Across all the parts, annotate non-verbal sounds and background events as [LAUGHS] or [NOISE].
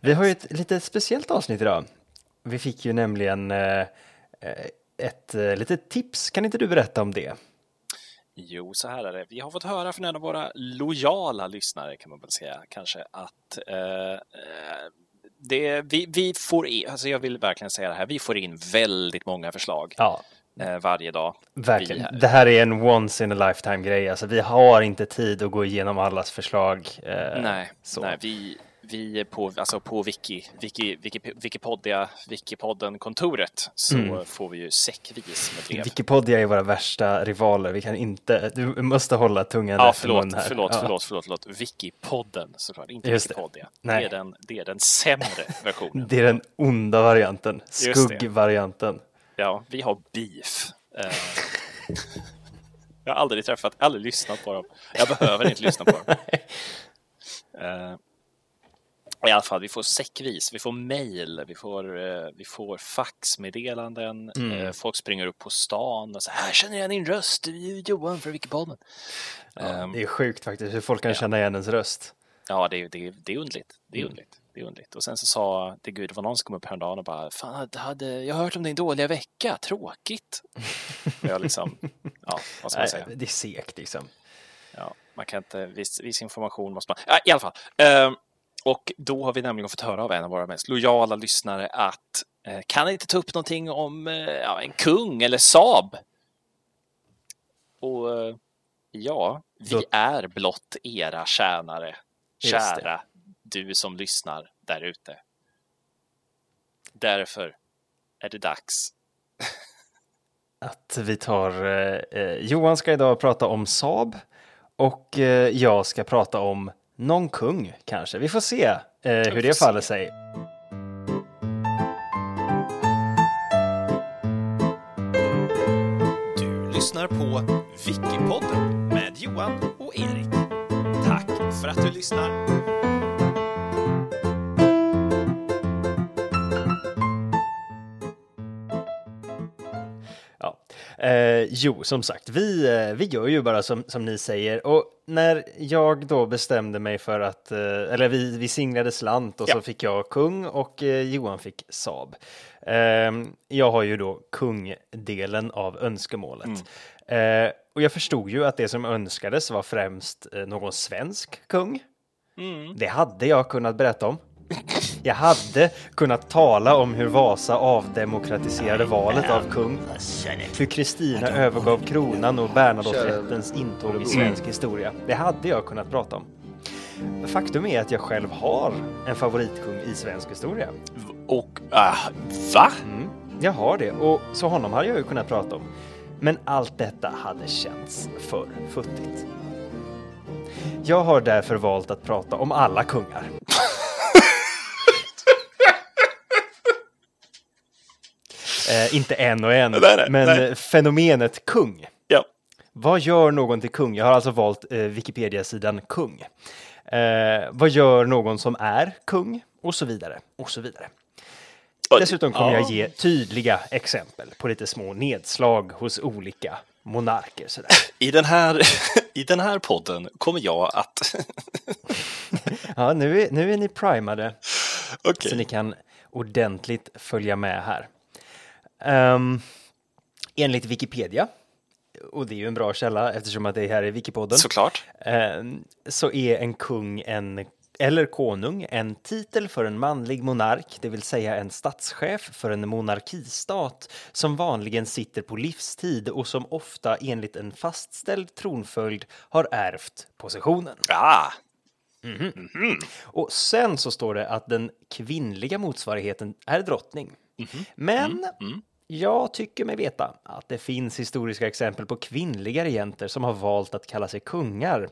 Vi har ju ett lite speciellt avsnitt idag. Vi fick ju nämligen eh, ett eh, litet tips. Kan inte du berätta om det? Jo, så här är det. Vi har fått höra från en av våra lojala lyssnare kan man väl säga kanske att eh, det, vi, vi får in, alltså jag vill verkligen säga det här, vi får in väldigt många förslag. Ja. Eh, varje dag. Verkligen. Här. Det här är en once in a lifetime grej. Alltså, vi har inte tid att gå igenom allas förslag. Eh, nej, nej vi, vi på, alltså på Wiki, Wiki, Wiki, Wikipedia, Wikipodden-kontoret så mm. får vi ju säckvis med brev. Wikipedia är våra värsta rivaler. Vi kan inte, du måste hålla tungan ja, förlåt, mun här. Förlåt, ja. förlåt, förlåt, förlåt. Wikipodden såklart, inte Just Wikipedia. Det. Det, är den, det är den sämre [LAUGHS] versionen. det är den onda varianten, skuggvarianten. Ja, vi har beef. Uh, [LAUGHS] jag har aldrig träffat, aldrig lyssnat på dem. Jag behöver inte lyssna på dem. Uh, [LAUGHS] i alla fall, vi får säckvis, vi får mail, vi får, uh, vi får faxmeddelanden, mm. folk springer upp på stan och så här, känner igen din röst, du är Johan från Wikipodden. Ja, um, det är sjukt faktiskt hur folk kan ja. känna igen ens röst. Ja, det är, det, det är undligt. Det är mm. undligt det är underligt. Och sen så sa det Gud, det var någon som kom upp häromdagen och bara, fan, hade, jag har hört om din dåliga vecka, tråkigt. jag liksom, [LAUGHS] ja, vad ska man säga? Det är segt liksom. Ja, man kan inte, viss, viss information måste man, ja, i alla fall. Uh, och då har vi nämligen fått höra av en av våra mest lojala lyssnare att uh, kan ni inte ta upp någonting om uh, ja, en kung eller Saab? Och ja, vi är blott era tjänare, kära du som lyssnar där ute. Därför är det dags. [LAUGHS] att vi tar, eh, Johan ska idag prata om Saab och eh, jag ska prata om någon kung kanske. Vi får se eh, hur det faller sig. Du lyssnar på Wikipodden med Johan och Erik. Tack för att du lyssnar. Eh, jo, som sagt, vi, eh, vi gör ju bara som, som ni säger. Och när jag då bestämde mig för att, eh, eller vi, vi singlade slant och ja. så fick jag kung och eh, Johan fick Saab. Ehm, jag har ju då kungdelen av önskemålet. Mm. Eh, och jag förstod ju att det som önskades var främst eh, någon svensk kung. Mm. Det hade jag kunnat berätta om. Jag hade kunnat tala om hur Vasa avdemokratiserade valet av kung, hur Kristina övergav kronan och Bernadotterättens intåg i svensk historia. Det hade jag kunnat prata om. Faktum är att jag själv har en favoritkung i svensk historia. Och, uh, va? Mm, jag har det, och så honom hade jag ju kunnat prata om. Men allt detta hade känts för futtigt. Jag har därför valt att prata om alla kungar. [LAUGHS] Eh, inte en och en, nej, nej, men nej. fenomenet kung. Ja. Vad gör någon till kung? Jag har alltså valt eh, Wikipedia-sidan kung. Eh, vad gör någon som är kung? Och så vidare, och så vidare. Dessutom kommer ja. jag ge tydliga exempel på lite små nedslag hos olika monarker. Sådär. I, den här, [LAUGHS] I den här podden kommer jag att... [LAUGHS] ja, nu är, nu är ni primade. Okay. Så ni kan ordentligt följa med här. Um, enligt Wikipedia, och det är ju en bra källa eftersom att det är här i Wikipodden. Såklart. Um, så är en kung en eller konung en titel för en manlig monark, det vill säga en statschef för en monarkistat som vanligen sitter på livstid och som ofta enligt en fastställd tronföljd har ärvt positionen. Ah. Mm -hmm. Mm -hmm. Och sen så står det att den kvinnliga motsvarigheten är drottning. Mm -hmm. Men. Jag tycker mig veta att det finns historiska exempel på kvinnliga regenter som har valt att kalla sig kungar.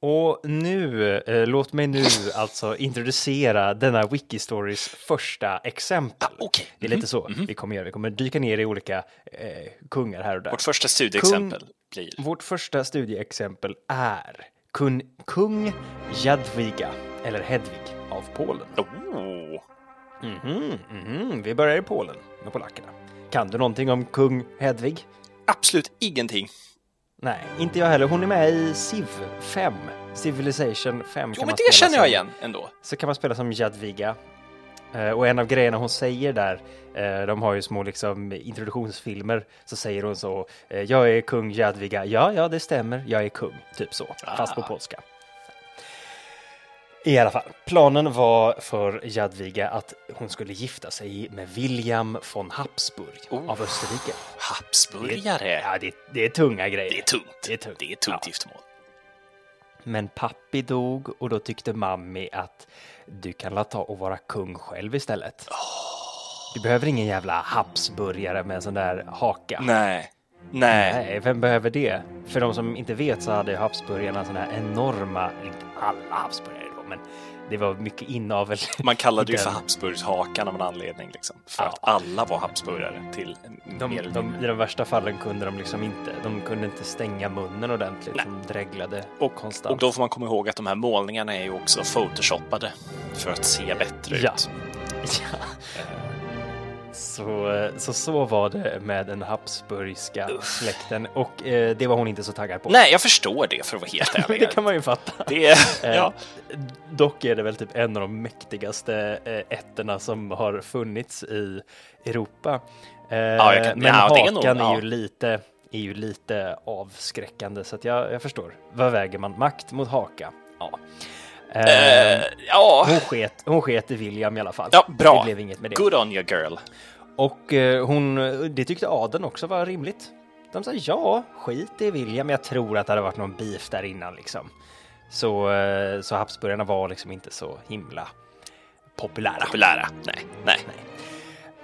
Och nu, eh, låt mig nu [LAUGHS] alltså introducera denna Wikistorys första exempel. Ah, okay. Det är lite så mm -hmm. vi kommer göra. Vi kommer dyka ner i olika eh, kungar här och där. Vårt första studieexempel kung, blir? Vårt första studieexempel är kung, kung Jadwiga, eller Hedvig av Polen. Oh. Mm -hmm, mm -hmm. Vi börjar i Polen med polackerna. Kan du någonting om kung Hedvig? Absolut ingenting. Nej, inte jag heller. Hon är med i Civ 5. Civilization 5 Jo, men det känner jag som- igen ändå. Så kan man spela som Jadwiga. Eh, Och en av grejerna hon säger där, eh, de har ju små liksom introduktionsfilmer, så säger hon så, eh, jag är kung Jadwiga, ja, ja, det stämmer, jag är kung, typ så, fast på Ah. polska. I alla fall, planen var för Jadwiga att hon skulle gifta sig med William von Habsburg Oh. av Österrike. Habsburgare. Ja, det, det är tunga grejer. Det är tungt. Det är tungt. Det är tungt Ja. giftermål. Men pappi dog och då tyckte mammi att du kan la ta och vara kung själv istället. Du behöver ingen jävla Habsburgare med en sån där haka. Nej. Nej. Nej, vem behöver det? För de som inte vet så hade Habsburgarna såna här enorma, inte alla Habsburgare men det var mycket inavel. [LAUGHS] Man kallade ju för. Habsburgshakan av en anledning. Liksom, för Ja. att alla var Habsburgare till De, de. I de värsta fallen kunde de liksom inte, de kunde inte stänga munnen ordentligt. Nej. De dreglade Och, konstant. och då får man komma ihåg att de här målningarna är ju också photoshoppade för att se bättre Ja. ut. [LAUGHS] Ja. Så, så så var det med den habsburgska släkten och eh, det var hon inte så taggad på. Nej, jag förstår det för att vara helt [LAUGHS] ärlig. det kan man ju fatta. Det är, Eh, ja. Dock är det väl typ en av de mäktigaste eh, ätterna som har funnits i Europa. Eh, jag kan- men ja, är hakan nog- är, ja. ju lite, är ju lite avskräckande så att jag, jag förstår. Vad väger man? Makt mot haka? Ja. Eh, ja, hon, sket, hon sket i William i alla fall. Ja, bra. Det blev inget med det. good on you girl. Och eh, hon, det tyckte adeln också var rimligt. De sa ja, skit i William. Jag tror att det hade varit någon beef där innan liksom. Så, eh, så Habsburgarna var liksom inte så himla populära. Populära. Nej, nej.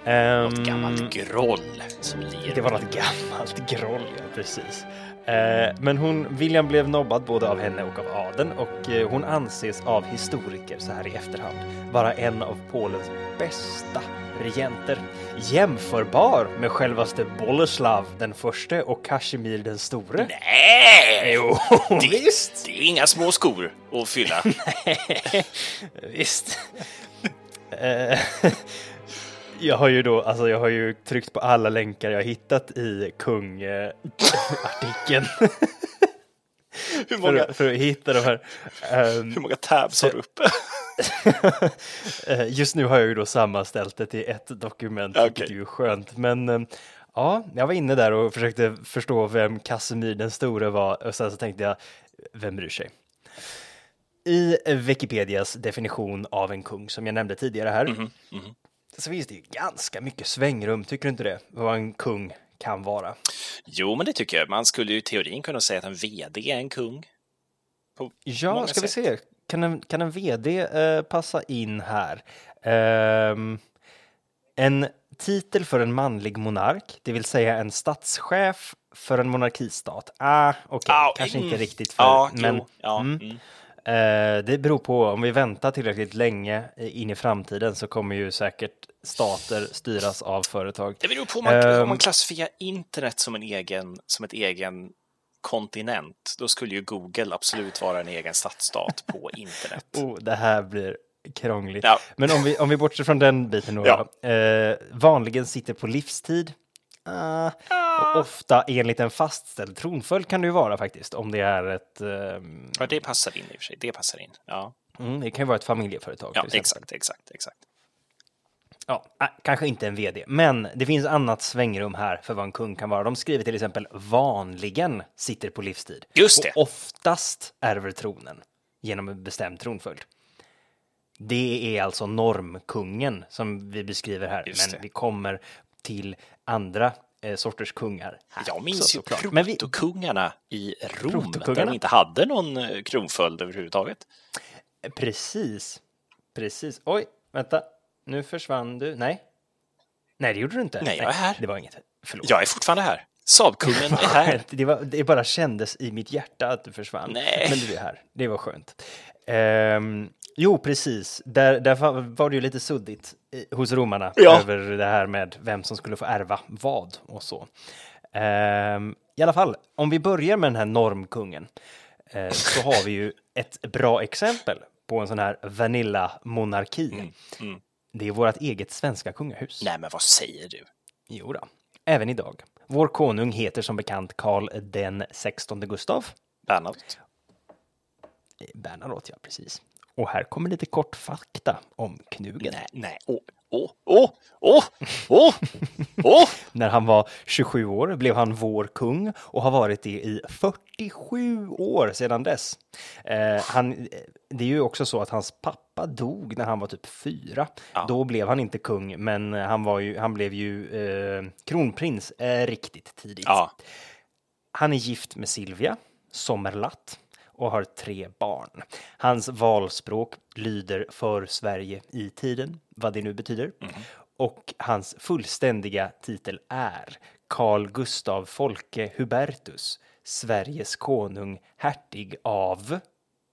Ehm, Något gammalt groll som lir. det var något gammalt groll, ja, precis. Eh, men hon, William blev nobbad både av henne och av adeln och eh, hon anses av historiker så här i efterhand vara en av Polens bästa regenter. Jämförbar med självaste Boleslav den förste och Kazimir den store. Nej! Jo, Det, visst! det är inga små skor att fylla. [LAUGHS] Visst. Jag har ju då, alltså jag har ju tryckt på alla länkar jag hittat i kung-artikeln. [LAUGHS] Hur många, för, för att hitta de här. Ehm, hur många tabs har du uppe? [LAUGHS] eh, just nu har jag ju då sammanställt det till ett dokument, vilket Okej. är ju skönt. Men ehm, ja, jag var inne där och försökte förstå vem Casimir den store var och sen så tänkte jag, vem bryr sig? I Wikipedias definition av en kung som jag nämnde tidigare här Mhm, så finns det ju ganska mycket svängrum, tycker du inte det? Vad en kung kan vara. Jo, men det tycker jag. Man skulle ju i teorin kunna säga att en VD är en kung. Ja, ska vi sätt. se. Kan en, kan en vd eh, passa in här? Ehm, en titel för en manlig monark, det vill säga en statschef för en monarkistat. Ah, okej, Ah, kanske mm. inte riktigt för, Ja, men jo, ja. mm. Mm. Eh, det beror på, om vi väntar tillräckligt länge in i framtiden så kommer ju säkert stater styras av företag. Det beror på om man, om man klassifierar internet som en egen, som ett egen kontinent. Då skulle ju Google absolut vara en egen stadsstat på internet. [LAUGHS] Oh, det här blir krångligt. Ja. Men om vi, om vi bortser från den biten då. Ja. Eh, vanligen sitter på livstid. Ah, och ofta enligt en fastställd tronföljd kan det ju vara faktiskt. Om det är ett... ehm, Ja, det passar in i och för sig. Det passar in. Ja, mm, det kan ju vara ett familjeföretag. ja exakt, exakt, exakt. Ja, ah, kanske inte en vd, men det finns annat svängrum här för vad en kung kan vara. De skriver till exempel vanligen sitter på livstid. Just det. Och oftast ärver tronen genom en bestämd tronföljd. Det är alltså normkungen som vi beskriver här, Just men det. vi kommer till andra eh, sorters kungar. här Jag minns ju såklart. Men vi, protokungarna i Rom, där Protokungarna? de inte hade någon eh, kronföljd överhuvudtaget. precis, precis. Oj, vänta, nu försvann du. Nej, nej, det gjorde du inte. Nej, jag är här. Det var inget. Förlåt. Jag är fortfarande här. Saabkungen är här. [LAUGHS] Det, var, det bara kändes i mitt hjärta att du försvann. Nej. Men du är här. Det var skönt. Ehm, jo, precis. Där, där var det ju lite suddigt hos romarna Ja. över det här med vem som skulle få ärva vad och så. Ehm, I alla fall, om vi börjar med den här normkungen eh, så har vi ju ett bra exempel på en sån här vanilla-monarki. mm. Det är vårt eget svenska kungahus. Nej, men vad säger du? Jo då. även idag. Vår konung heter som bekant Karl den 16 Gustav. Bernadotte. Bernadotte, ja precis. Och här kommer lite kort fakta om Knugen. Nej, nej, åh, åh, åh, åh, åh, åh! [LAUGHS] När han var 27 år blev han vår kung och har varit det i 47 år sedan dess. Eh, han, det är ju också så att hans pappa dog när han var typ fyra. Ja. Då blev han inte kung, men han, var ju, han blev ju eh, kronprins eh, riktigt tidigt. Ja, Han är gift med Silvia Sommerlath och har tre barn. Hans valspråk lyder för Sverige i tiden, vad det nu betyder. Och hans fullständiga titel är Carl Gustav Folke Hubertus, Sveriges konung, hertig av...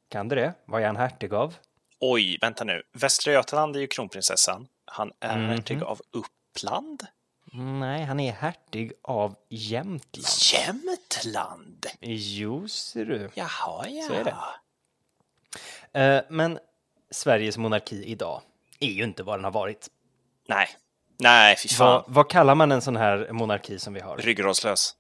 Kan du det? Vad är han hertig av? oj, vänta nu. Västra Götaland är ju kronprinsessan. Han är Mhm. hertig av Uppland. Nej, han är hertig av Jämtland. Jämtland? Jo, ser du. Jaha, ja. Så är det. Eh, Men Sveriges monarki idag är ju inte vad den har varit. Nej, nej, fy fan. Vad, vad kallar man en sån här monarki som vi har? Ryggradslös.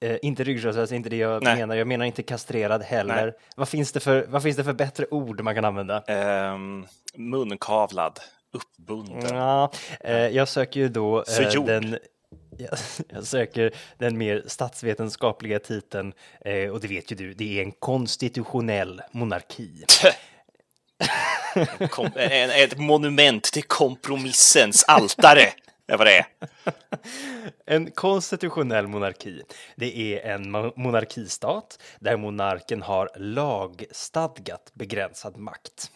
Eh, inte ryggradslös, inte det jag Nej. menar. Jag menar inte kastrerad heller. Nej. Vad finns, det för, vad finns det för bättre ord man kan använda? Ehm, munkavlad. Uppbunden. Ja, eh, jag söker ju då eh, Förgjord. den [LAUGHS] jag, söker den mer statsvetenskapliga titeln eh, och det vet ju du, det är en konstitutionell monarki. [LAUGHS] Kom, en, ett monument till kompromissens altare. [LAUGHS] Det var det är. [LAUGHS] En konstitutionell monarki, det är en mo- monarkistat där monarken har lagstadgat begränsad makt.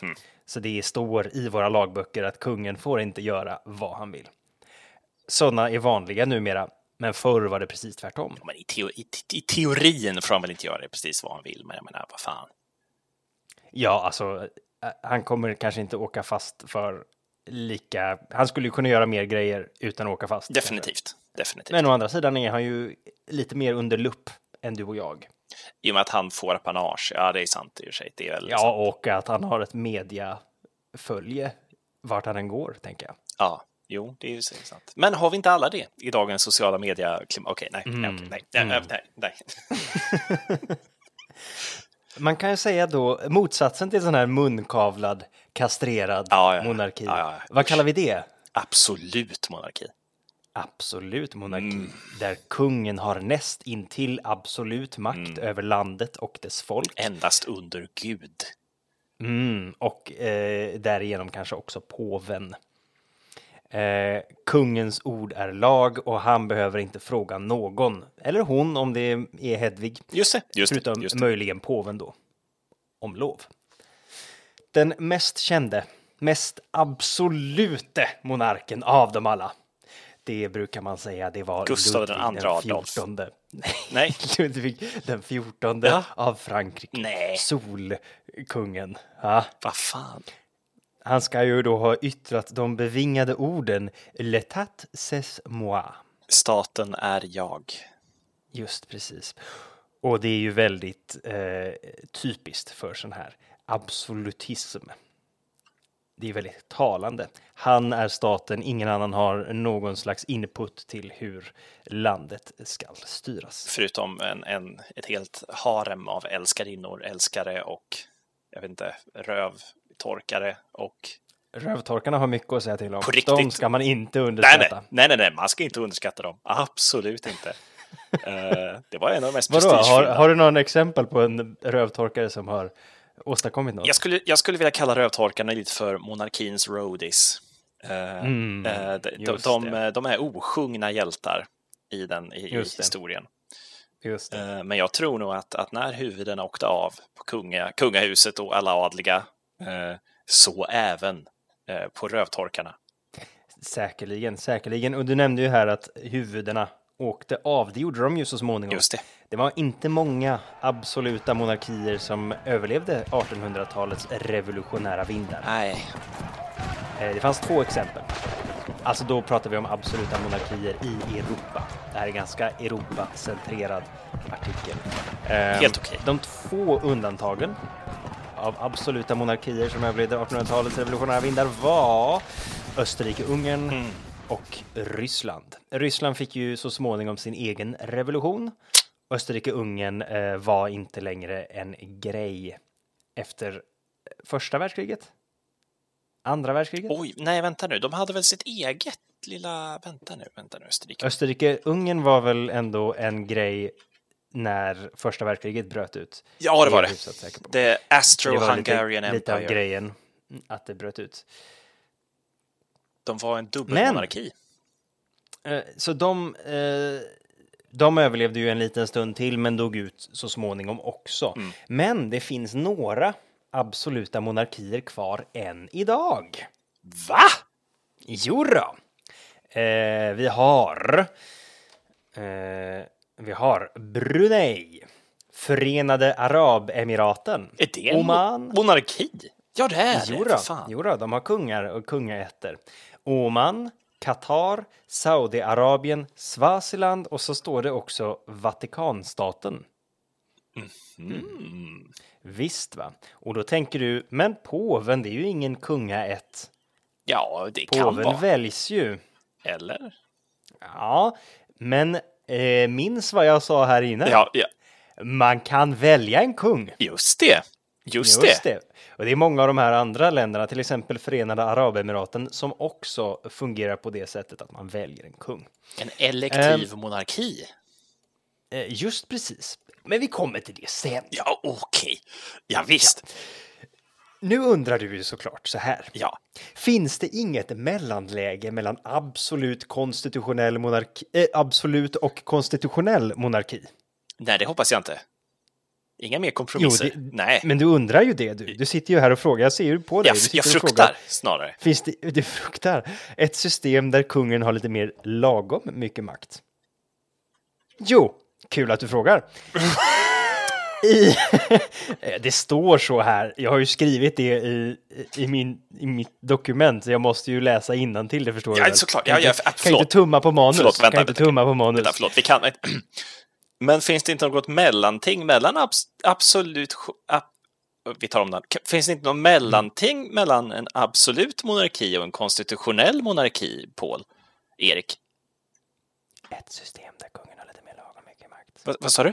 Så det står i våra lagböcker att kungen får inte göra vad han vill. Sådana är vanliga numera, men förr var det precis tvärtom. Men i, teo, i, i teorin får han väl inte göra det precis vad han vill, men jag menar, vad fan. Ja, alltså, han kommer kanske inte åka fast för lika... Han skulle ju kunna göra mer grejer utan att åka fast. Definitivt. Definitivt. Men å andra sidan är han ju lite mer under lupp än du och jag. I och med att han får apanage. Ja, det är sant i och för sig. Det är väl Ja, och att han har ett mediafölje vart han än går, tänker jag. Ja, jo, det är ju sant. Men har vi inte alla det i dagens sociala media Okej, nej, nej, okej, nej, nej, Mm. nej, nej. [LAUGHS] Man kan ju säga då motsatsen till sån här munkavlad, kastrerad Ja, ja, monarki. Ja. Vad kallar vi det? Absolut monarki. Absolut monarki, Mm. där kungen har näst intill absolut makt Mm. över landet och dess folk. Endast under Gud. Mm, och eh, därigenom kanske också påven. Eh, kungens ord är lag och han behöver inte fråga någon, eller hon om det är Hedvig, Just det, just förutom Just det. möjligen påven då, om lov. Den mest kände, mest absolute monarken av dem alla, det brukar man säga, det var Gustav den Ludvig andra Adolf. 14. Nej. [LAUGHS] Ludvig den 14 Ja. av Frankrike. Nej. Solkungen. Ja. Vad fan? Han ska ju då ha yttrat de bevingade orden L'etat c'est moi. Staten är jag. Just precis. Och det är ju väldigt eh, typiskt för sån här absolutism. Det är väldigt talande. Han är staten, ingen annan har någon slags input till hur landet ska styras. Förutom en, en, ett helt harem av älskarinnor, älskare och jag vet inte, rövtorkare och Rövtorkarna har mycket att säga till om. På De riktigt. ska man inte underskatta. nej, nej, nej, nej, man ska inte underskatta dem. Absolut inte. [LAUGHS] Eh, det var en av de mest Vadå, har, har du någon exempel på en rövtorkare som har åstadkommit något? Jag skulle, jag skulle vilja kalla rövtorkarna lite för monarkins roadies. Eh, Mm, eh, de, de, de, är osjungna hjältar i, den, i, i historien. Eh, Men jag tror nog att, att när huvudena åkte av på kunga, kungahuset och alla adliga, så även på rövtorkarna. Säkerligen, säkerligen. Och du nämnde ju här att huvudena åkte av. Det gjorde de ju så småningom. Just det. Det var inte många absoluta monarkier som överlevde 1800-talets revolutionära vindar. Nej, Eh, Det fanns två exempel. Alltså då pratar vi om absoluta monarkier i Europa. Det här är ganska Europa-centrerad artikel. Eh, Helt okej. De två undantagen av absoluta monarkier som överlevde 1800-talets revolutionära vindar var Österrike-Ungern Mm. Och Ryssland. Ryssland fick ju så småningom sin egen revolution. Österrike-Ungern eh, var inte längre en grej efter första världskriget. Andra världskriget. Oj, nej vänta nu, de hade väl sitt eget lilla, vänta nu, vänta nu, Österrike. Österrike-Ungern var väl ändå en grej när första världskriget bröt ut. Ja, det var det. Det Astro-Hungarian lite, lite av Empire. grejen att det bröt ut. De var en dubbelmonarki. Eh, Så de, eh, de överlevde ju en liten stund till men dog ut så småningom också. Mm. Men det finns några absoluta monarkier kvar än idag. Va? Jo då. Eh, vi har... Eh, vi har Brunei. Förenade Arabemiraten. Är det en Oman. mo- monarki? Ja, det är det. då, för fan. jo då, de har kungar och kungaätter. Oman, Qatar, Saudiarabien, Swaziland och så står det också Vatikanstaten. Mm. Visst va? Och då tänker du, men påven, det är ju ingen kungaätt. Ja, det kan Påven vara. väljs ju. Eller? Ja, men eh, minns vad jag sa här inne? Ja, ja, Man kan välja en kung. just det. Just, det. Och det är många av de här andra länderna, till exempel Förenade Arabemiraten, som också fungerar på det sättet att man väljer en kung. En elektiv monarki. Eh, Just precis. Men vi kommer till det sen. Ja, okej. Ja, visst. Nu undrar du ju såklart så här. Ja. Finns det inget mellanläge mellan absolut konstitutionell monarki, eh, absolut och konstitutionell monarki? Nej, det hoppas jag inte. Inga mer Jo, kompromisser. det, Nej, men du undrar ju det du. Du sitter ju här och frågar, jag ser ju på dig. jag, jag fruktar frågar, snarare. Finns det, du fruktar ett system där kungen har lite mer lagom mycket makt? Jo, kul att du frågar. I, [LAUGHS] det står så här, jag har ju skrivit det i, i, min, i mitt dokument, så jag måste ju läsa till det förstår Ja, du såklart. Kan Ja, kan inte tumma på manus. Förlåt, vänta, kan inte vänta. tumma på manus. Vänta, förlåt, vi kan... [CLEARS THROAT] Men finns det inte något mellanting mellan abs absolut... ab vi tar om den. Finns det inte något mellanting mellan en absolut monarki och en konstitutionell monarki, Paul? Erik? Ett system där kungen har lite mer lagom mycket makt. Vad, vad sa du?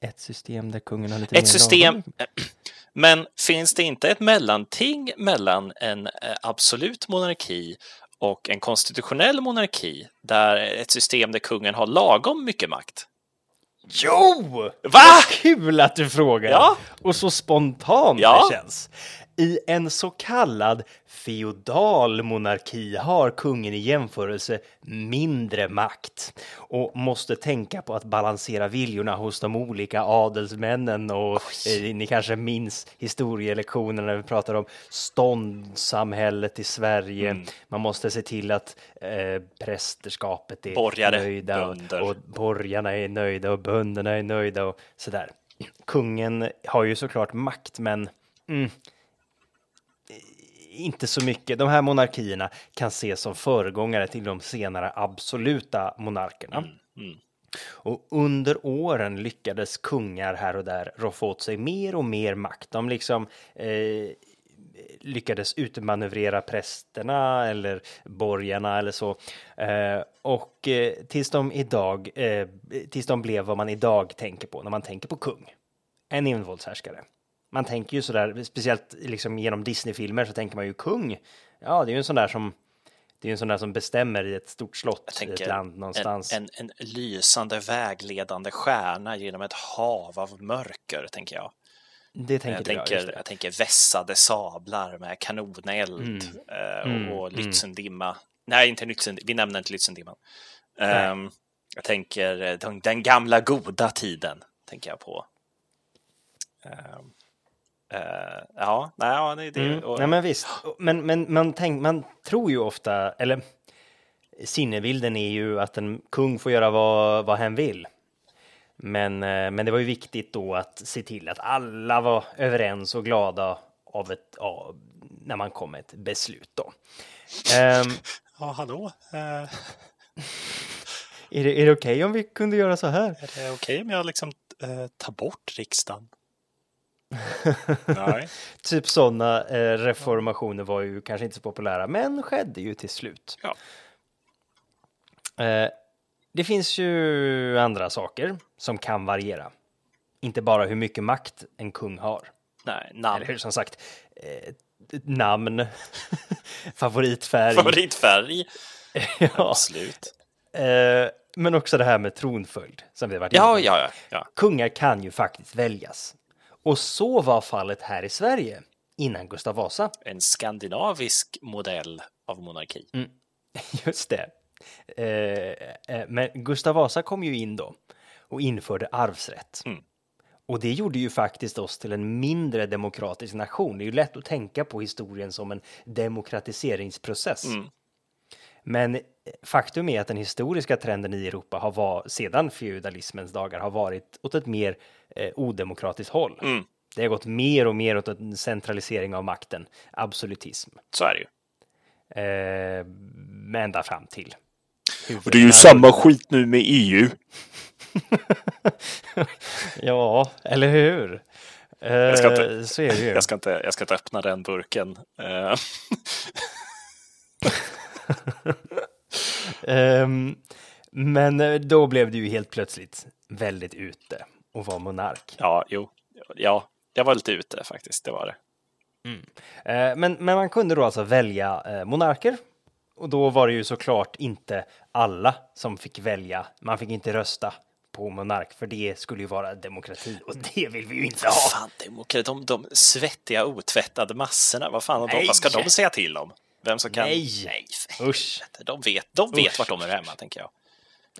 Ett system där kungen har lite mer Ett system... lagom mycket [CLEARS THROAT] Men finns det inte ett mellanting mellan en eh, absolut monarki och en konstitutionell monarki där ett system där kungen har lagom mycket makt? Jo! Va? Kul att du frågar! Ja. Och så spontant Ja. det känns. I en så kallad feodal monarki har kungen i jämförelse mindre makt och måste tänka på att balansera viljorna hos de olika adelsmännen och eh, ni kanske minns historielektionerna när vi pratar om ståndssamhället i Sverige. Mm. Man måste se till att eh, prästerskapet är Borgare, nöjda och, bönder. och borgarna är nöjda och bönderna är nöjda och sådär. Kungen har ju såklart makt, men mm, inte så mycket. De här monarkierna kan ses som föregångare till de senare absoluta monarkerna. Och under åren lyckades kungar här och där roffa åt sig mer och mer makt. De liksom eh, lyckades utmanövrera prästerna eller borgarna eller så. Eh, och eh, tills de idag, eh, tills de blev vad man idag tänker på när man tänker på kung. En envåldshärskare. Man tänker ju sådär, speciellt liksom genom Disney-filmer så tänker man ju kung. Ja, det är ju en sån där som det är en sån där som bestämmer i ett stort slott i ett land någonstans. En, en, en lysande vägledande stjärna genom ett hav av mörker, tänker jag. det tänker Jag tänker, det. jag tänker vässade sablar med kanoneld eh, Mm, och, och mm. Lützendimma. Nej, inte Lützen, vi nämner inte Lützendimman. Um, jag tänker eh, den, den gamla goda tiden, tänker jag på. Ehm, eh, ja, nej, ja, det, det Mm. och, Nej, men visst. Men, men man, tänk, man tror ju ofta, eller sinnebilden är ju att en kung får göra vad, vad hen vill. Men, eh, men det var ju viktigt då att se till att alla var överens och glada av ett, av, när man kom med ett beslut då. Ehm, [LAUGHS] Ja, hallå? Eh, [LAUGHS] är det, är det okej om vi kunde göra så här? är det okej om jag liksom eh, tar bort riksdagen? [LAUGHS] Typ sådana eh, reformationer var ju kanske inte så populära, men skedde ju till slut. Ja. Eh, det finns ju andra saker som kan variera. Inte bara hur mycket makt en kung har. Nej, namn. Eller hur, som sagt, eh, namn, [LAUGHS] favoritfärg. Favoritfärg. [LAUGHS] ja. Absolut. Men också det här med tronföljd som vi har varit inne på. ja, ja, ja. Kungar kan ju faktiskt väljas. Och så var fallet här i Sverige innan Gustav Vasa. En skandinavisk modell av monarki. [LAUGHS] Just det. Eh, eh, men Gustav Vasa kom ju in då och införde arvsrätt. Mm. Och det gjorde ju faktiskt oss till en mindre demokratisk nation. Det är ju lätt att tänka på historien som en demokratiseringsprocess. Mm. Men eh, faktum är att den historiska trenden i Europa har var, sedan feudalismens dagar har varit åt ett mer eh, odemokratiskt håll. Mm. Det har gått mer och mer åt en centralisering av makten, absolutism. Så är det ju. Eh, men ända fram till. Och det är ju samma skit nu med EU. [LAUGHS] Ja, eller hur? Eh, ska inte- så är det ju. Jag ska inte, jag ska inte öppna den burken. Eh, [LAUGHS] Ehm, men eh, då blev du ju helt plötsligt väldigt ute och var monark. ja, jo. Ja, jag var lite ute faktiskt. Det var det. Eh, men, men man kunde då alltså välja eh, monarker. Och då var det ju såklart inte alla som fick välja. Man fick inte rösta på monark, för det skulle ju vara demokrati och det vill vi ju inte ha. fan, demokrati, de, de svettiga otvättade massorna, vad fan de, vad ska de säga till om? Vem som kan... Nej. Nej för Usch. De vet, de vet Usch. vart de är hemma, tänker jag.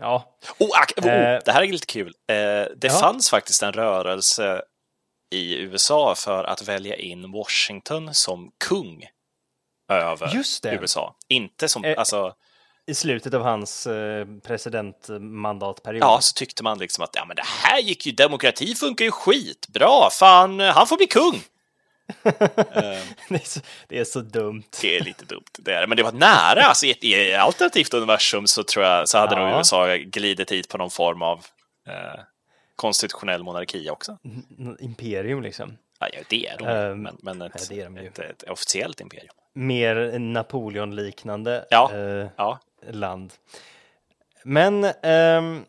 Ja, Oh, ack, oh, Eh. det här är lite kul. Eh, det Ja. fanns faktiskt en rörelse i USA för att välja in Washington som kung över. USA. Inte som, Eh, alltså, i slutet av hans eh, presidentmandatperiod. ja, så tyckte man liksom att ja, men det här gick ju, demokrati funkar ju skitbra, fan, han får bli kung. Eh, [LAUGHS] det, är så, det är så dumt. det är lite dumt, det är. Men det var nära, alltså i ett i alternativt universum så tror jag, så hade nog Ja. USA glidit hit på någon form av eh, konstitutionell monarki också. N- Imperium liksom. Ja, det är de, Ehm, men, men ett, ja, det är de ett, ett officiellt imperium. Mer Napoleon-liknande Ja. eh, Ja, land. Men ehm,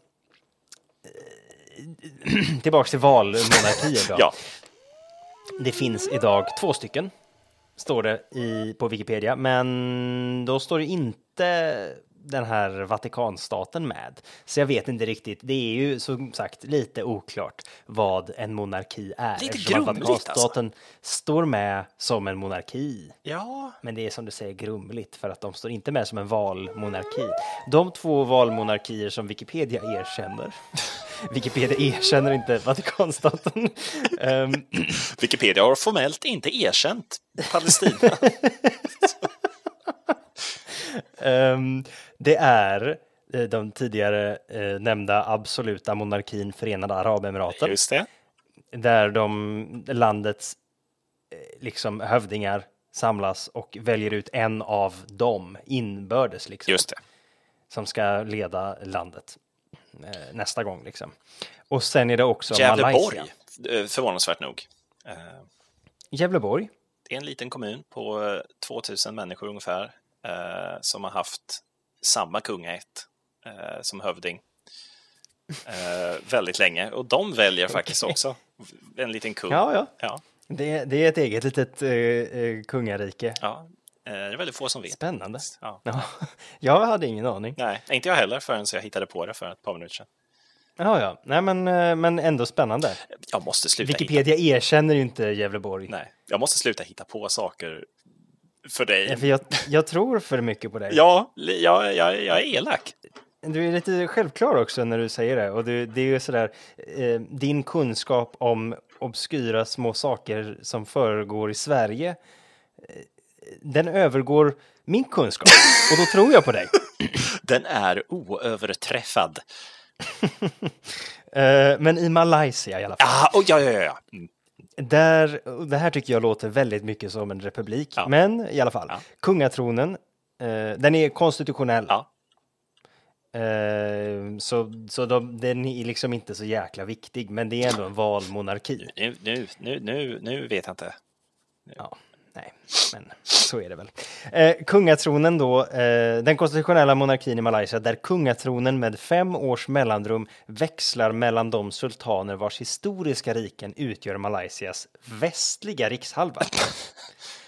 [CLEARS THROAT] tillbaks till valmonarkier då. ja. Det finns idag två stycken, står det i, på Wikipedia, men då står det inte den här Vatikanstaten med. Så jag vet inte riktigt. Det är ju som sagt lite oklart vad en monarki är. Lite grumligt, alltså. Vatikanstaten står med som en monarki. ja. Men det är som du säger grumligt för att de står inte med som en valmonarki. De två valmonarkier som Wikipedia erkänner. [LAUGHS] Wikipedia erkänner inte Vatikanstaten. [LAUGHS] Ehm, Wikipedia har formellt inte erkänt Palestina. [LAUGHS] ehm, det är eh, de tidigare eh, nämnda absoluta monarkin Förenade Arabemiraten. Just det. Där de landets eh, liksom hövdingar samlas och väljer ut en av dem inbördes. Liksom. Just det. som ska leda landet eh, nästa gång. Liksom. Och sen är det också Gävleborg, Malaysia. eh, förvånansvärt nog. Eh, Gävleborg. Det är en liten kommun på eh, 2000 människor ungefär eh, som har haft samma kungaätt eh, som hövding eh, väldigt länge. Och de väljer faktiskt också en liten kung. Ja, ja. Ja, Det, det är ett eget litet eh, eh, kungarike. ja. Det är väldigt få som vet. Spännande. Ja. Ja, [LAUGHS] jag hade ingen aning. Nej, inte jag heller förrän jag hittade på det för ett par minuter sedan. Ja, ja. Nej, men, men ändå spännande. Jag måste sluta hitta Wikipedia erkänner ju inte Gävleborg. Nej, jag måste sluta hitta på saker för dig. För jag, jag tror för mycket på dig. Ja, jag, jag, jag är elak. Du är lite självklar också när du säger det. Och du, det är ju sådär, eh, din kunskap om obskyra små saker som föregår i Sverige, eh, den övergår min kunskap. Och då tror jag på dig. [LAUGHS] Den är oöverträffad. [LAUGHS] Eh, men i Malaysia i alla fall. Ah, oh, ja, ja, ja. Mm. Där, det här tycker jag låter väldigt mycket som en republik. Ja. Men i alla fall, Ja. kungatronen, eh, den är konstitutionell. Ja. Eh, så så de, den är liksom inte så jäkla viktig, men det är ändå en valmonarki. Nu, nu, nu, nu, nu vet jag inte. Nej, men så är det väl. Eh, kungatronen då, eh, den konstitutionella monarkin i Malaysia där kungatronen med fem års mellanrum växlar mellan de sultaner vars historiska riken utgör Malaysias västliga rikshalva.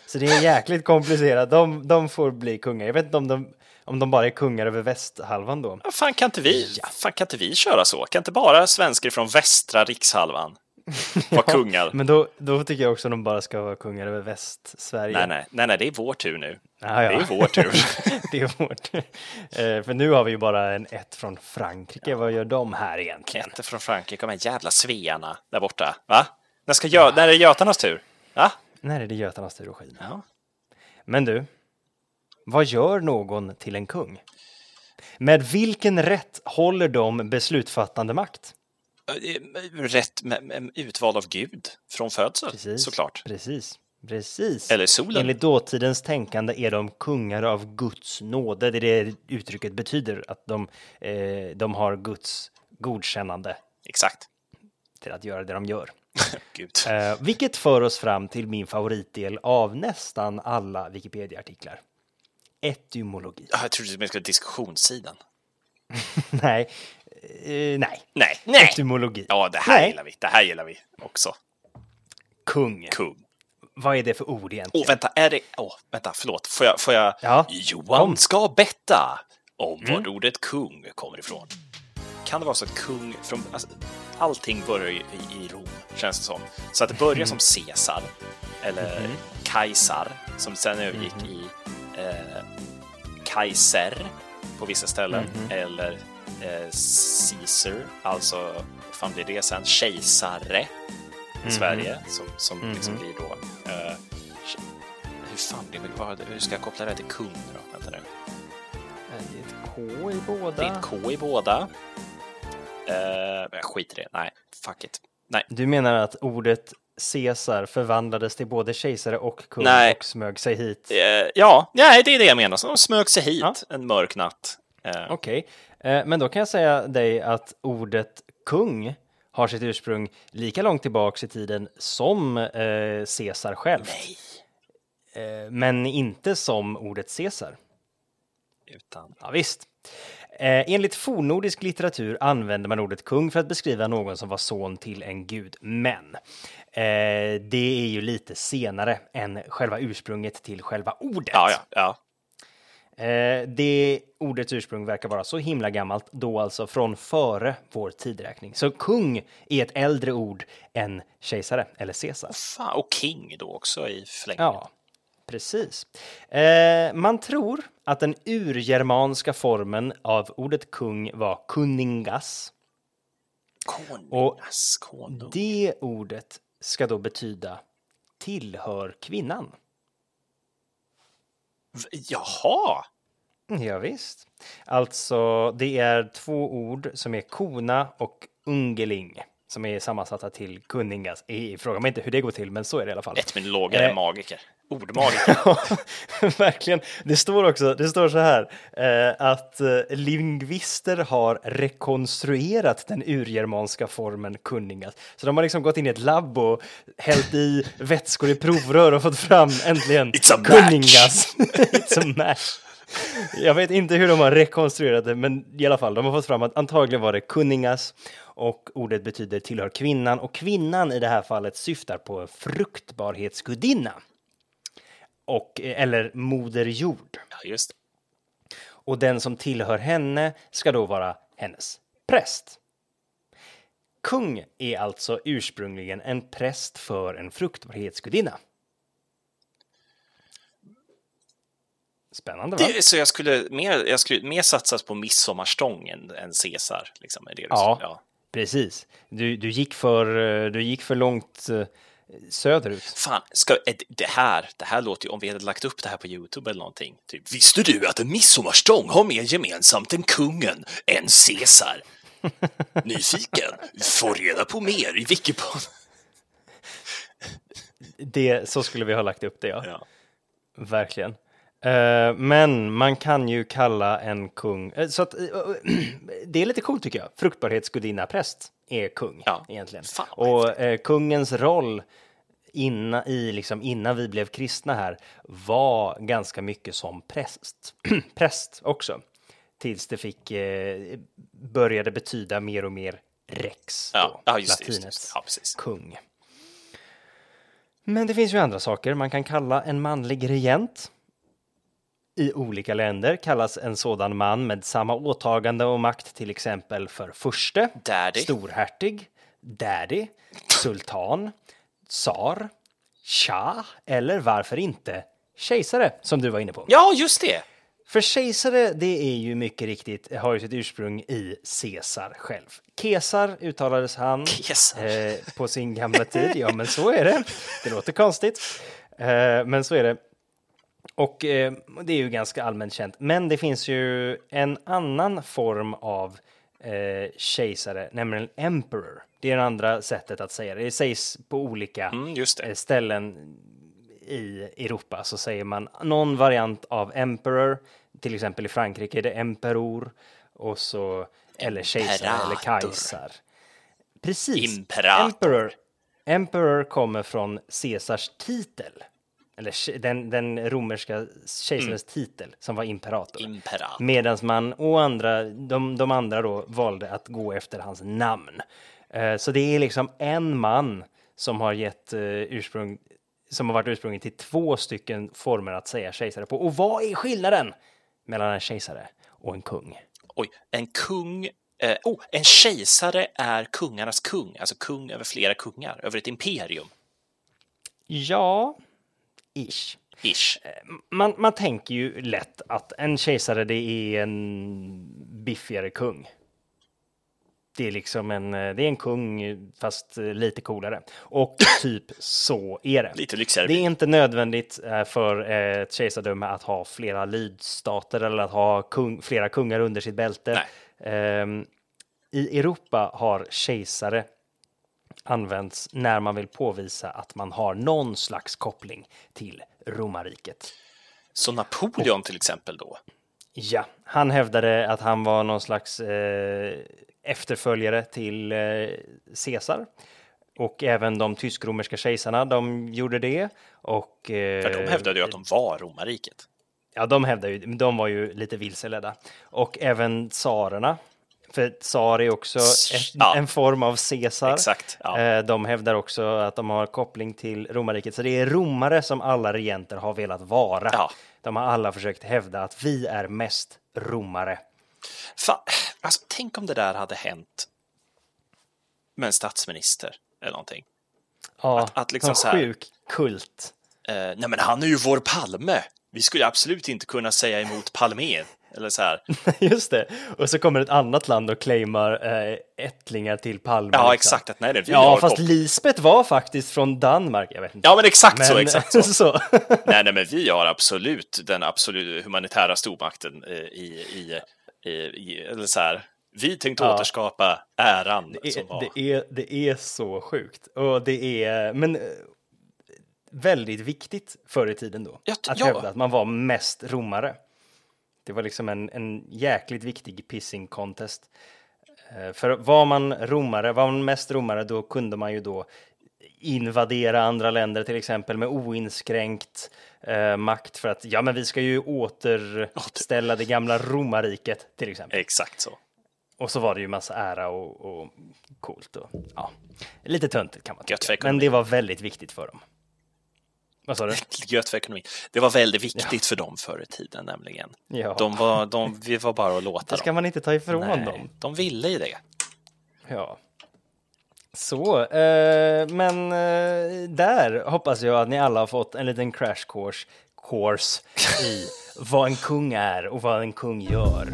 Så det är jäkligt komplicerat. De, de får bli kungar. Jag vet inte om de, om de bara är kungar över västhalvan då. Ja, fan, kan inte vi, fan, kan inte vi köra så? Kan inte bara svenskar från västra rikshalvan vara kungar? Men då, då tycker jag också att de bara ska vara kungar över väst-Sverige. Nej, nej, nej, nej, det är vår tur nu. Ah, ja. Det är vår tur. [LAUGHS] det är vårt. Eh, för nu har vi ju bara en ett från Frankrike. Vad gör de här egentligen? Inte från Frankrike, de här jävla svearna där borta. Va? När, ska gö- när är det Götarnas tur? Va? När är det Götarnas tur att skina? Ja. Men du, vad gör någon till en kung? Med vilken rätt håller de beslutsfattande makt? Rätt med, med, utvald av Gud från födsel, Precis. såklart. Precis. Precis. Eller solen. Enligt dåtidens tänkande är de kungar av Guds nåde. Det är det uttrycket betyder, att de, eh, de har Guds godkännande Exakt. till att göra det de gör. [LAUGHS] Gud. Eh, vilket för oss fram till min favoritdel av nästan alla Wikipedia-artiklar. Etymologi. Ja, Jag trodde du skulle diskussionssidan. [LAUGHS] nej, eh, nej. Nej, nej. Etymologi. Ja, det här Nej. gillar vi. Det här gillar vi också. Kung. Kung. Vad är det för ord egentligen? Åh, vänta, är det... Åh, vänta, förlåt. Får jag... Får jag... Ja, Johan. Mm. ska betta om var ordet kung kommer ifrån. Kan det vara så att kung från... Alltså, allting börjar ju i, i Rom, känns det som. Så att det börjar Mm. som Caesar, eller Mm-hmm. Kajsar, som sen övergick i eh, Kaiser på vissa ställen, Mm-hmm. eller eh, Caesar, alltså vad fan blir det sen? Kejsare i Mm-hmm. Sverige, som, som liksom blir då... Eh, hur fan blir det? Vad, hur ska jag koppla det till kung då? Vänta nu. Det är ett K i båda. Det är ett K i båda. Eh, jag skiter i det. Nej, fuck it. Nej, Du menar att ordet Caesar förvandlades till både kejsare och kung Nej. och smög sig hit? Eh, ja, nej, det är det jag menar. Så de smög sig hit Ja. en mörk natt. Eh, Okej, eh, men då kan jag säga dig att ordet kung har sitt ursprung lika långt tillbaks i tiden som eh, Caesar själv. Nej. Eh, men inte som ordet Caesar. Utan... Ja, visst. Eh, enligt fornnordisk litteratur använder man ordet kung för att beskriva någon som var son till en gud. Men eh, det är ju lite senare än själva ursprunget till själva ordet. Ja, ja, ja. Eh, det ordets ursprung verkar vara så himla gammalt, då alltså från före vår tidräkning. Så kung är ett äldre ord än kejsare eller Caesar. Fan, och king då också i förlängningen. Ja, precis. Eh, man tror att den urgermanska formen av ordet kung var kuningas. Konungas, konung. Det ordet ska då betyda tillhör kvinnan. Jaha! Ja, visst. Alltså, det är två ord som är kona och ungeling som är sammansatta till kunningas. Fråga mig inte hur det går till, men så är det i alla fall. Etymologer är Eh. magiker. Ordmagiker. [LAUGHS] Ja, verkligen. Det står också, det står så här, eh, att eh, lingvister har rekonstruerat den urgermanska formen kunningas. Så de har liksom gått in i ett labb och hällt i vätskor i provrör och fått fram äntligen It's a kunningas. [LAUGHS] It's a match. Jag vet inte hur de har rekonstruerat det, men i alla fall, de har fått fram att antagligen var det kunningas och ordet betyder tillhör kvinnan och kvinnan i det här fallet syftar på fruktbarhetsgudinna och, eller moder jord. Ja, just det. Och den som tillhör henne ska då vara hennes präst. Kung är alltså ursprungligen en präst för en fruktbarhetsgudinna. Spännande, va? det. Så jag skulle mer, jag skulle mer satsas på midsommarstång än, Caesar? Liksom, är det Ja. ja. Precis. Du, du, gick för, eh, du gick för långt eh, söderut. Fan, ska, det- här, det här låter ju, om vi hade lagt upp det här på Youtube eller någonting, typ Visste du att en midsommarstång har mer gemensamt än kungen än Caesar? [LAUGHS] Nyfiken? Få reda på mer i Wikipod. Det, så skulle vi ha lagt upp det, ja. Ja. Verkligen. Eh, men man kan ju kalla en kung, eh, så att eh, [CLEARS THROAT] det är lite coolt tycker jag. Fruktbarhetsgudinna präst är kung Ja. egentligen. Fan, Och kungens roll innan, i, liksom, innan vi blev kristna här var ganska mycket som präst, [CLEARS THROAT] präst också. Tills det fick, eh, började betyda mer och mer rex, Ja, då, ja, just latinets just det. Ja, kung. Men det finns ju andra saker. Man kan kalla en manlig regent. I olika länder kallas en sådan man med samma åtagande och makt till exempel för furste, Daddy. storhertig, daddy, sultan, tsar, shah eller varför inte kejsare som du var inne på. Ja, just det! För kejsare, det är ju mycket riktigt, har ju sitt ursprung i Caesar själv. Kesar uttalades han eh, på sin gamla tid. Ja, men så är det. Det låter konstigt, eh, men så är det. Och eh, det är ju ganska allmänt känt. Men det finns ju en annan form av eh, kejsare, nämligen emperor. Det är det andra sättet att säga det. Det sägs på olika Mm, eh, ställen i Europa så säger man någon variant av emperor. Till exempel i Frankrike är det emperor och så eller kejsare eller kajsar. Precis. Imperator. Emperor. Emperor kommer från Caesars titel. Eller den, den romerska kejsarens titel som var imperator. Imperator. Medan man och andra, de, de andra då valde att gå efter hans namn. Eh, Så det är liksom en man som har gett eh, ursprung, som har varit ursprunget till två stycken former att säga kejsare på. Och vad är skillnaden mellan en kejsare och en kung? Oj, en kung... Eh, oh, en kejsare är kungarnas kung, alltså kung över flera kungar, över ett imperium. Ja, ish. Ish. Man, man tänker ju lätt att en kejsare det är en biffigare kung. Det är liksom en, det är en kung fast lite coolare. Och [LAUGHS] typ så är det. Lite lyxigare. Det är inte nödvändigt eh, för ett kejsardöme att ha flera lydstater eller att ha kung, flera kungar under sitt bälte. Ehm, I Europa har kejsare använts när man vill påvisa att man har någon slags koppling till romarriket. Så Napoleon till exempel då? Ja, han hävdade att han var någon slags eh, efterföljare till eh, Caesar. Och även de tysk-romerska kejsarna, de gjorde det. Och, eh, För de hävdade ju att de var romarriket. Ja, de hävdade ju, de var ju lite vilseledda. Och även tsarerna. För tsar är också ett, Ja. en form av Caesar. Exakt, ja. Eh, De hävdar också att de har koppling till romarriket. Så det är romare som alla regenter har velat vara. Ja. De har alla försökt hävda att vi är mest romare. Fan, alltså, tänk om det där hade hänt med en statsminister eller någonting. Ja, Att- att liksom en så här- sjuk kult. Eh, nej, men han är ju vår Palme. Vi skulle absolut inte kunna säga emot Palme. Eller så här. [LAUGHS] Just det. Och så kommer ett annat land och claimar eh, ättlingar till Palme. Ja, liksom. exakt. Att, nej, det är Ja, fast koppling. Lisbeth var faktiskt från Danmark. Jag vet inte. Ja, men exakt så, Men- exakt [LAUGHS] så. så. [LAUGHS] nej, nej, men vi har absolut den absolut humanitära stormakten eh, i, i, i, i eller så här. Vi tänkte Ja. återskapa äran Det som är, var. det, är, det är så sjukt. Och det är, men eh, väldigt viktigt förr i tiden då. Ja, t- att ja. hävda att man var mest romare. Det var liksom en, en jäkligt viktig pissing contest. Eh, För var man romare, var man mest romare, då kunde man ju då invadera andra länder till exempel med oinskränkt eh, makt för att ja, men vi ska ju återställa det gamla romarriket till exempel. Exakt så. Och så var det ju massa ära och, och coolt och ja, lite töntigt kan man tycka. Men det var väldigt viktigt för dem. Vad sa du? [LAUGHS] Gött för ekonomin. Det var väldigt viktigt för dem förr i tiden nämligen. Ja. De var, de, vi var bara att låta Det ska dem. man inte ta ifrån Nej, dem. de ville ju det. Ja. Så, eh, men eh, där hoppas jag att ni alla har fått en liten crash course, course i [LAUGHS] vad en kung är och vad en kung gör.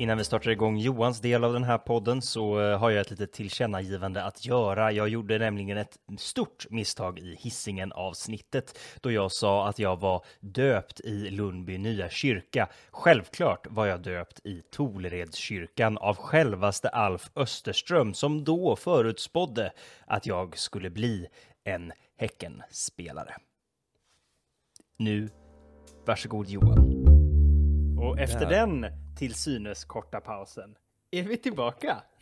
Innan vi startar igång Johans del av den här podden så eh, har jag ett litet tillkännagivande att göra. Jag gjorde nämligen ett stort misstag i hissingen avsnittet då jag sa att jag var döpt i Lundby nya kyrka. Självklart var jag döpt i Toleredskyrkan av självaste Alf Österström som då förutspådde att jag skulle bli en Häckenspelare. Nu, varsågod Johan. Och efter den till synes korta pausen är vi tillbaka. [LAUGHS]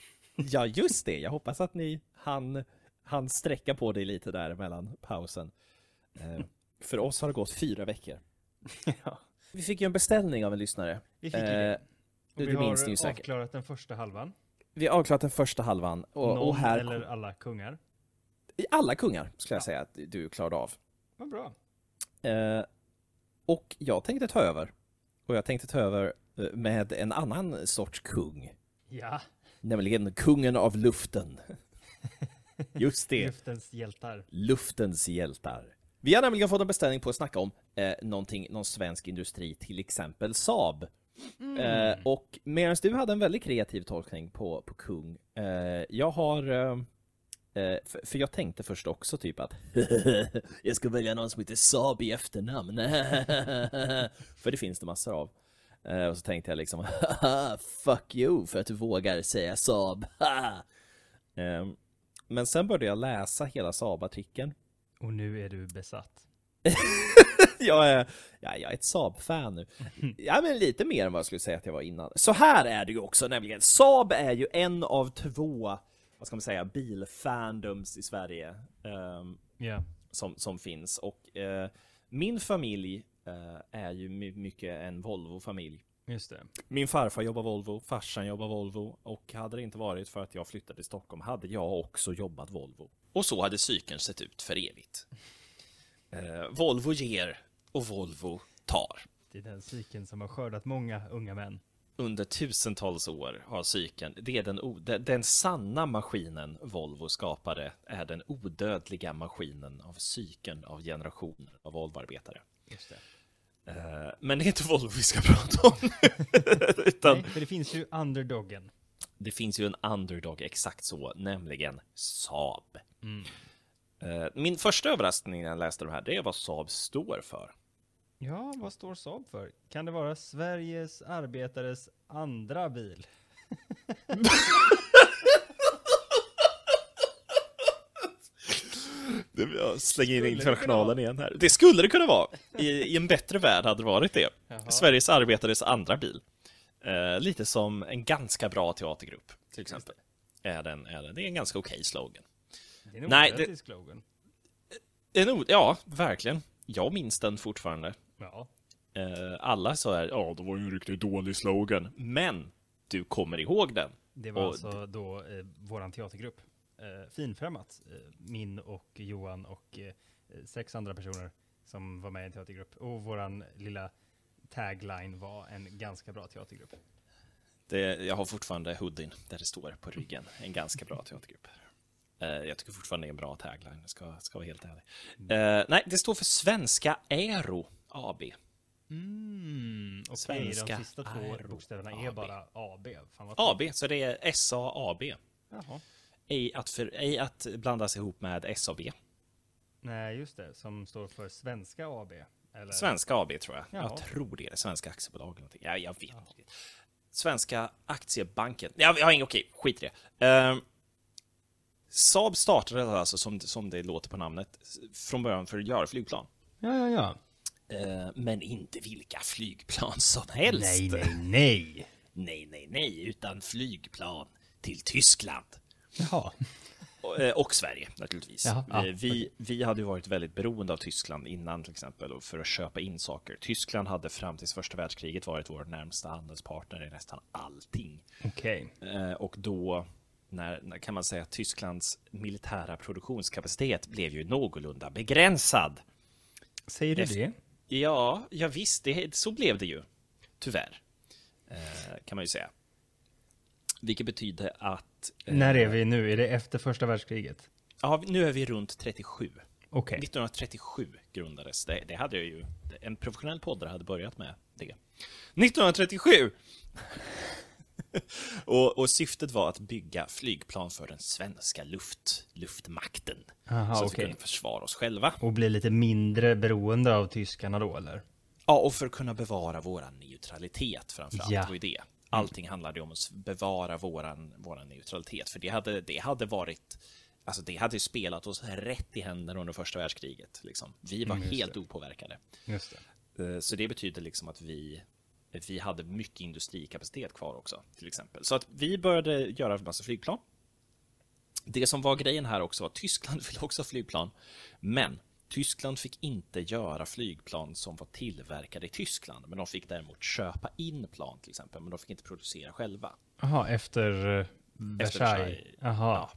Ja, just det. Jag hoppas att ni hann, han sträcka på dig lite där mellan pausen. Eh, för oss har det gått fyra veckor. [LAUGHS] ja. Vi fick ju en beställning av en lyssnare. Vi fick ju Eh, det. Och vi ju har säkert. avklarat den första halvan. Vi har avklarat den första halvan. Och, Någon och här eller alla kungar. Alla kungar skulle jag säga att du klarade av. Vad bra. Eh, och jag tänkte ta över. Och jag tänkte ta över eh, med en annan sorts kung. Ja, Nämligen kungen av luften. [LAUGHS] Just det, luftens hjältar. luftens hjältar. Vi har nämligen fått en beställning på att snacka om eh, någonting, någon svensk industri, till exempel Saab. Eh, och medan du hade en väldigt kreativ tolkning på, på kung, eh, jag har Eh, för, för jag tänkte först också typ att [LAUGHS] jag ska välja någon som heter Saab i efternamn. [LAUGHS] för det finns det massor av. Eh, och så tänkte jag liksom [LAUGHS] fuck you för att du vågar säga Saab. eh, men sen började jag läsa hela Saab-artikeln. Och nu är du besatt. jag, är, ja, jag är ett Saab-fan nu. Ja, men lite mer än vad jag skulle säga att jag var innan. Så här är det ju också nämligen. Saab är ju en av två, vad ska man säga, bilfandoms i Sverige. ehm, Ja. som, som finns. Och eh, min familj eh, är ju my- mycket en Volvo-familj. Just det. Min farfar jobbar Volvo, farsan jobbar Volvo och hade det inte varit för att jag flyttade till Stockholm hade jag också jobbat Volvo. Och så hade cykeln sett ut för evigt. Eh, Volvo ger och Volvo tar. Det är den cykeln som har skördat många unga män. Under tusentals år har cykeln, det är den, den, den sanna maskinen Volvo skapade, är den odödliga maskinen av cykeln av generationer av Volvoarbetare. Just det. Eh, Men det är inte Volvo vi ska [LAUGHS] prata om. [LAUGHS] Utan Nej, för det finns ju underdoggen. det finns ju en underdog exakt så, nämligen Saab. Eh, Min första överraskning när jag läste det här, det är vad Saab står för. Ja, vad står Saab för? Kan det vara Sveriges arbetares andra bil? [LAUGHS] Jag slänger in det internationalen igen här. Det skulle det kunna vara. I, I en bättre värld hade det varit det. Jaha. Sveriges arbetares andra bil. Eh, lite som en ganska bra teatergrupp, till exempel. Är den, är den. Det är en ganska okej slogan. Det är en Nej, odödlig slogan. En o- ja, verkligen. Jag minns den fortfarande. Ja. Eh, alla sa här, ja, det var ju en riktigt dålig slogan. Men, du kommer ihåg den. Det var Och alltså då eh, våran teatergrupp. Eh, finfrämmat. Eh, min och Johan och eh, sex andra personer som var med i en teatergrupp. Och våran lilla tagline var en ganska bra teatergrupp. Det, jag har fortfarande hoodien där det står på ryggen. En ganska bra teatergrupp. Eh, jag tycker fortfarande det är en bra tagline, ska, ska vara helt ärlig. Eh, nej, det står för Svenska Aero AB. Mm, okej, Svenska de sista två Aero bokstäverna är AB. bara AB. Fan vad AB, så det är SAAB. Jaha. Ej att, för, ej att blandas ihop med SAB. Nej, just det. Som står för Svenska AB. Eller? Svenska AB tror jag. Jaha. Jag tror det är Svenska aktiebolag. eller någonting. Ja, jag vet inte. Svenska Aktiebanken. Ja, jag har ingen, okej, skit i det. Uh, Saab startade alltså, som, som det låter på namnet, från början för att göra flygplan. Ja, ja, ja. Eh, men inte vilka flygplan som helst. Nej, nej, nej. [LAUGHS] nej, nej, nej, utan flygplan till Tyskland. Jaha. Och, eh, Sverige naturligtvis. Jaha, ja, Eh, vi, vi hade varit väldigt beroende av Tyskland innan till exempel för att köpa in saker. Tyskland hade fram till första världskriget varit vår närmsta handelspartner i nästan allting. Okej. Eh, och då när, när kan man säga att Tysklands militära produktionskapacitet blev ju någorlunda begränsad. Säger du Efter- det? Ja, ja visst, det, så blev det ju. Tyvärr. Eh, kan man ju säga. Vilket betyder att... eh, När är vi nu? Är det efter första världskriget? Ja, nu är vi runt 37. Okej. 1937 grundades det. Det hade jag ju... En professionell poddare hade börjat med det. 1937! [LAUGHS] och, och syftet var att bygga flygplan för den svenska luft, luftmakten. Aha, så att vi okej. kunde försvara oss själva. Och bli lite mindre beroende av tyskarna då, eller? Ja, och för att kunna bevara våran neutralitet framförallt. Ja. Var det. Allting handlade om att bevara våran, våran neutralitet. För det hade, det hade varit... Alltså det hade ju spelat oss rätt i händerna under första världskriget. Liksom. Vi var Mm, helt det. opåverkade. Just det. Eh, Så det betyder liksom att vi, vi hade mycket industrikapacitet kvar också, till exempel. Så att vi började göra en massa flygplan. Det som var grejen här också var att Tyskland [LAUGHS] ville också ha flygplan, men Tyskland fick inte göra flygplan som var tillverkade i Tyskland, men de fick däremot köpa in plan till exempel, men de fick inte producera själva. Jaha, efter uh, Versailles? Jaha.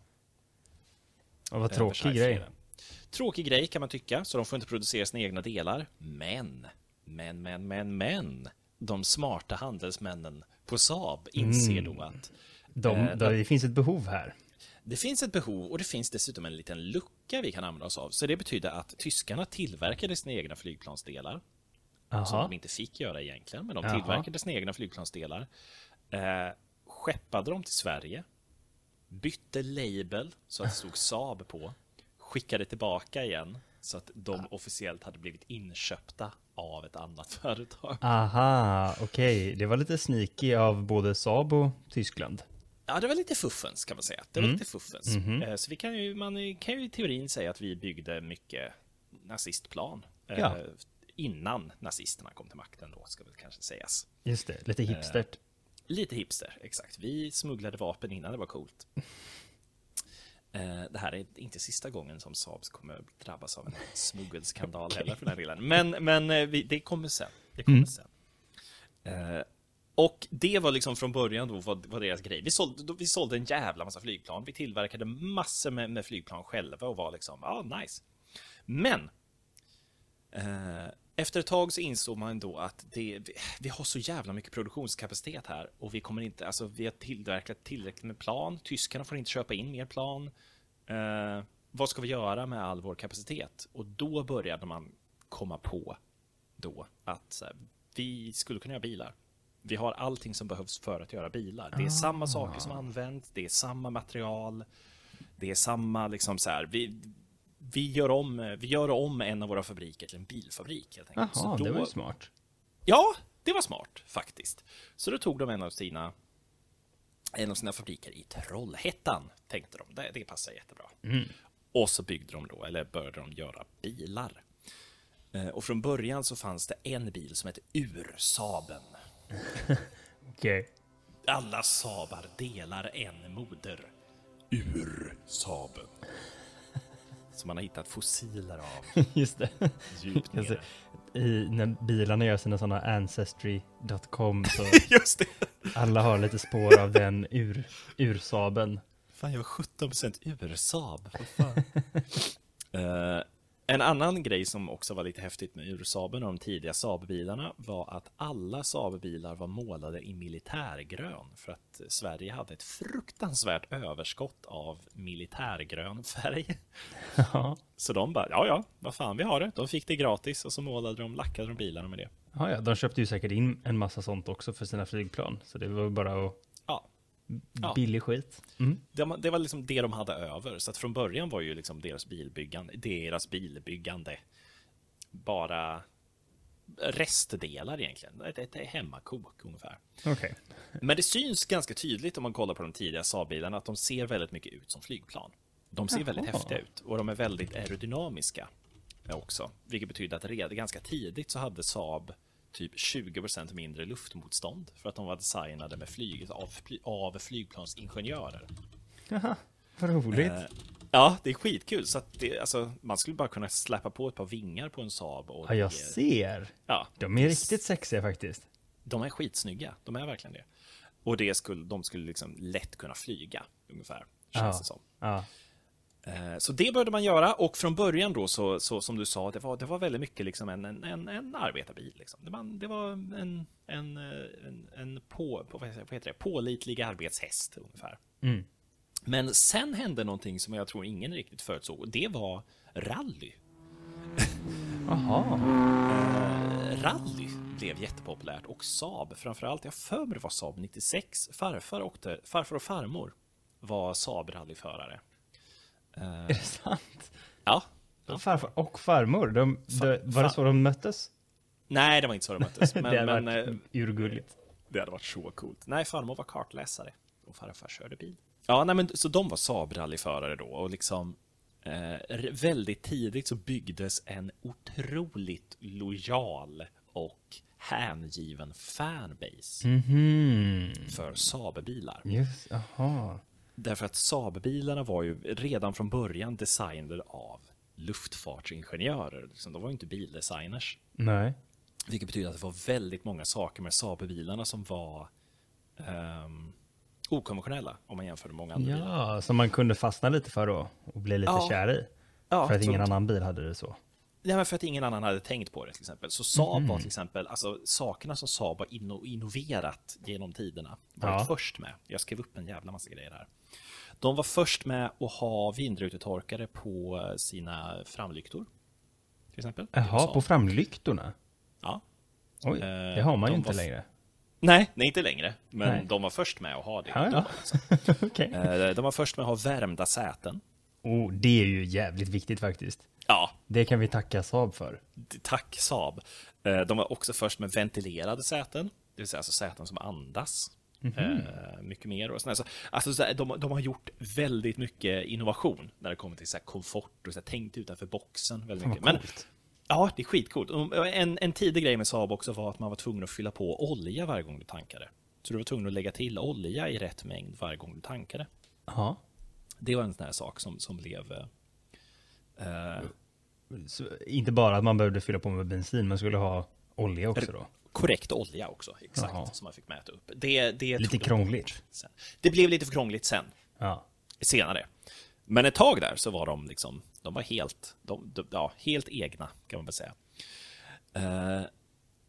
Ja. Vad tråkig grej. Tråkig grej kan man tycka, så de får inte producera sina egna delar. Men, men, men, men, men. De smarta handelsmännen på Saab inser mm. då att... De, eh, det finns ett behov här. Det finns ett behov och det finns dessutom en liten lucka vi kan använda oss av. Så det betyder att tyskarna tillverkade sina egna flygplansdelar. Aha. Som de inte fick göra egentligen, men de tillverkade Aha. sina egna flygplansdelar. Eh, skeppade dem till Sverige. Bytte label så att det stod Saab på. Skickade tillbaka igen så att de officiellt hade blivit inköpta av ett annat [LAUGHS] företag. Aha, okej. Okay. Det var lite sneaky av både Saab och Tyskland. Ja, det var lite fuffens kan man säga. Det var mm. lite fuffens. Mm -hmm. Så vi kan ju, man kan ju i teorin säga att vi byggde mycket nazistplan. Eh, ja. Innan nazisterna kom till makten då, ska väl kanske sägas. Just det, lite hipstert. Eh, lite hipster, exakt. Vi smugglade vapen innan det var coolt. Eh, det här är inte sista gången som Saabs kommer drabbas av en smuggelskandal okay. heller för den delen. Men, men det kommer sen. Det kommer mm. sen. Och det var liksom från början då var, var deras grej. Vi sålde, vi sålde en jävla massa flygplan. Vi tillverkade massor med, med flygplan själva och var liksom, ja, ah, nice. Men eh, efter ett tag så insåg man då att det, vi, har så jävla mycket produktionskapacitet här och vi kommer inte, alltså vi har tillverkat tillräckligt med plan. Tyskarna får inte köpa in mer plan. Eh, vad ska vi göra med all vår kapacitet? Och då började man komma på då att här, vi skulle kunna göra bilar. Vi har allting som behövs för att göra bilar. Det är ah. samma saker som används, det är samma material, det är samma liksom så här. Vi, vi, gör om, vi gör om en av våra fabriker till en bilfabrik. Helt enkelt. Jaha, då, det var ju smart. Ja, det var smart faktiskt. Så då tog de en av sina en av sina fabriker i Trollhättan, tänkte de. Det, det passar jättebra. Mm. Och så byggde de då, eller började de göra bilar. Eh, och från början så fanns det en bil som hette Ursaben. [LAUGHS] okay. Alla Sabar delar en moder. Ur Saben. Som man har hittat fossiler av. [LAUGHS] Just det. Djupt nere. I, när bilarna gör sina sådana ancestry.com så [LAUGHS] Just det. alla har lite spår av den ur, ursaben. Fan, jag var 17% ursab. uh, En annan grej som också var lite häftigt med Ursaaben och de tidiga Saab-bilarna var att alla Saab-bilar var målade i militärgrön för att Sverige hade ett fruktansvärt överskott av militärgrön färg. [LAUGHS] Ja. Så de bara, ja ja, vad fan vi har det. De fick det gratis och så målade de, lackade de bilarna med det. Ja, ja, de köpte ju säkert in en massa sånt också för sina flygplan. Så det var bara att Ja. Billig skit. Mm. Det, var, det, var liksom det de hade över. Så att från början var ju liksom deras bilbyggande, deras bilbyggande bara restdelar egentligen. Ett, ett hemmakok ungefär. Okay. Men det syns ganska tydligt om man kollar på de tidiga Saab-bilarna att de ser väldigt mycket ut som flygplan. De ser Jaha. väldigt häftiga ut och de är väldigt aerodynamiska också. Vilket betyder att redan ganska tidigt så hade Saab typ 20% mindre luftmotstånd för att de var designade med flyg, av, av flygplansingenjörer. Jaha, vad roligt. Eh, ja, det är skitkul. Så att det, alltså, man skulle bara kunna släppa på ett par vingar på en Saab. Och ja, jag ser. Ja, de är riktigt sexiga faktiskt. De är skitsnygga, de är verkligen det. Och det skulle, de skulle liksom lätt kunna flyga, ungefär. Känns ja. det som. Ja. Eh, så det började man göra och från början då så, så som du sa, det var, det var väldigt mycket liksom en, en, en arbetarbil. Liksom. Det, var, det var en, en, en, en på, på, vad heter det, pålitlig arbetshäst ungefär. Mm. Men sen hände någonting som jag tror ingen riktigt förutsåg och det var rally. [LAUGHS] Jaha. Eh, rally blev jättepopulärt och Saab framförallt, jag för mig det var Saab 96, farfar, åkte, farfar och farmor var Saab rallyförare. Uh, är det sant? Ja. Farfar och farmor, de, de, var det så de möttes? Nej, det var inte så de möttes. [LAUGHS] Men, det hade men, varit uh, urgulligt. Det hade varit så coolt. Nej, farmor var kartläsare och farfar körde bil. Ja, nej, men så de var Saab-rallyförare då och liksom eh, väldigt tidigt så byggdes en otroligt lojal och hängiven fanbase mm -hmm. för Saab-bilar. Just, aha. Därför att Saab-bilarna var ju redan från början designade av luftfartsingenjörer. Liksom, de var ju inte bildesigners. Nej. Vilket betyder att det var väldigt många saker med Saab-bilarna som var um, okonventionella om man jämför med många andra ja, bilar. Som man kunde fastna lite för då och bli lite ja. kär i. Ja, för att ingen annan bil hade det så. Ja, men för att ingen annan hade tänkt på det till exempel. Så Saab mm. var till exempel, alltså sakerna som Saab har innoverat genom tiderna, varit ja. först med. Jag skrev upp en jävla massa grejer här. De var först med att ha vindrutetorkare på sina framlyktor. Till exempel. Jaha, på framlyktorna? Ja. Oj, det har man de ju inte längre. Nej, nej, inte längre. Men Nej. de var först med att ha det. Ja, ja. [LAUGHS] okay. De var först med att ha värmda säten. Oh, det är ju jävligt viktigt faktiskt. Ja. Det kan vi tacka Saab för. Tack Saab. De var också först med ventilerade säten, det vill säga alltså säten som andas. Mm -hmm. mycket mer och sådär. Så, alltså, de, de, har gjort väldigt mycket innovation när det kommer till så komfort och så här, tänkt utanför boxen. Väldigt mycket. Men, ja, det är skitcoolt. En, en tidig grej med Saab också var att man var tvungen att fylla på olja varje gång du tankade. Så du var tvungen att lägga till olja i rätt mängd varje gång du tankade. Ja. Det var en sån här sak som, som blev... Eh, så, inte bara att man behövde fylla på med bensin, man skulle ha olja också då? Korrekt olja också, exakt, Jaha. som man fick mäta upp. Det, det lite krångligt. Sen. Det blev lite för krångligt sen. Ja. Senare. Men ett tag där så var de liksom, de var helt, de, de, ja, helt egna kan man väl säga. Uh,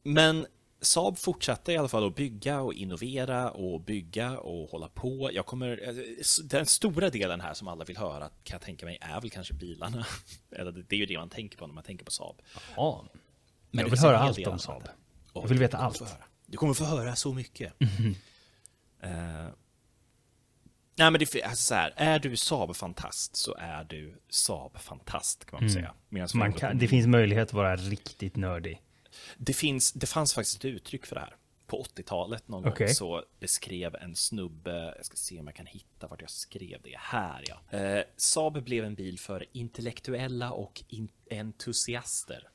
men Saab fortsatte i alla fall att bygga och innovera och bygga och hålla på. Jag kommer, eh, den stora delen här som alla vill höra kan jag tänka mig är väl kanske bilarna. [LAUGHS] Eller det är ju det man tänker på när man tänker på Saab. Ja. Men jag vill höra allt om Saab. Jag vill veta allt. Du kommer få höra så mycket. [LAUGHS] Mm -hmm. uh, nej men det är alltså så här, är du Saab-fantast så är du Saab-fantast kan man mm. säga. Man kan, det finns möjlighet att vara riktigt nördig. Det, finns, det fanns faktiskt ett uttryck för det här. På 80-talet någon okay. gång så beskrev en snubbe, jag ska se om jag kan hitta vart jag skrev det, här ja. Eh, Saab blev en bil för intellektuella och in entusiaster.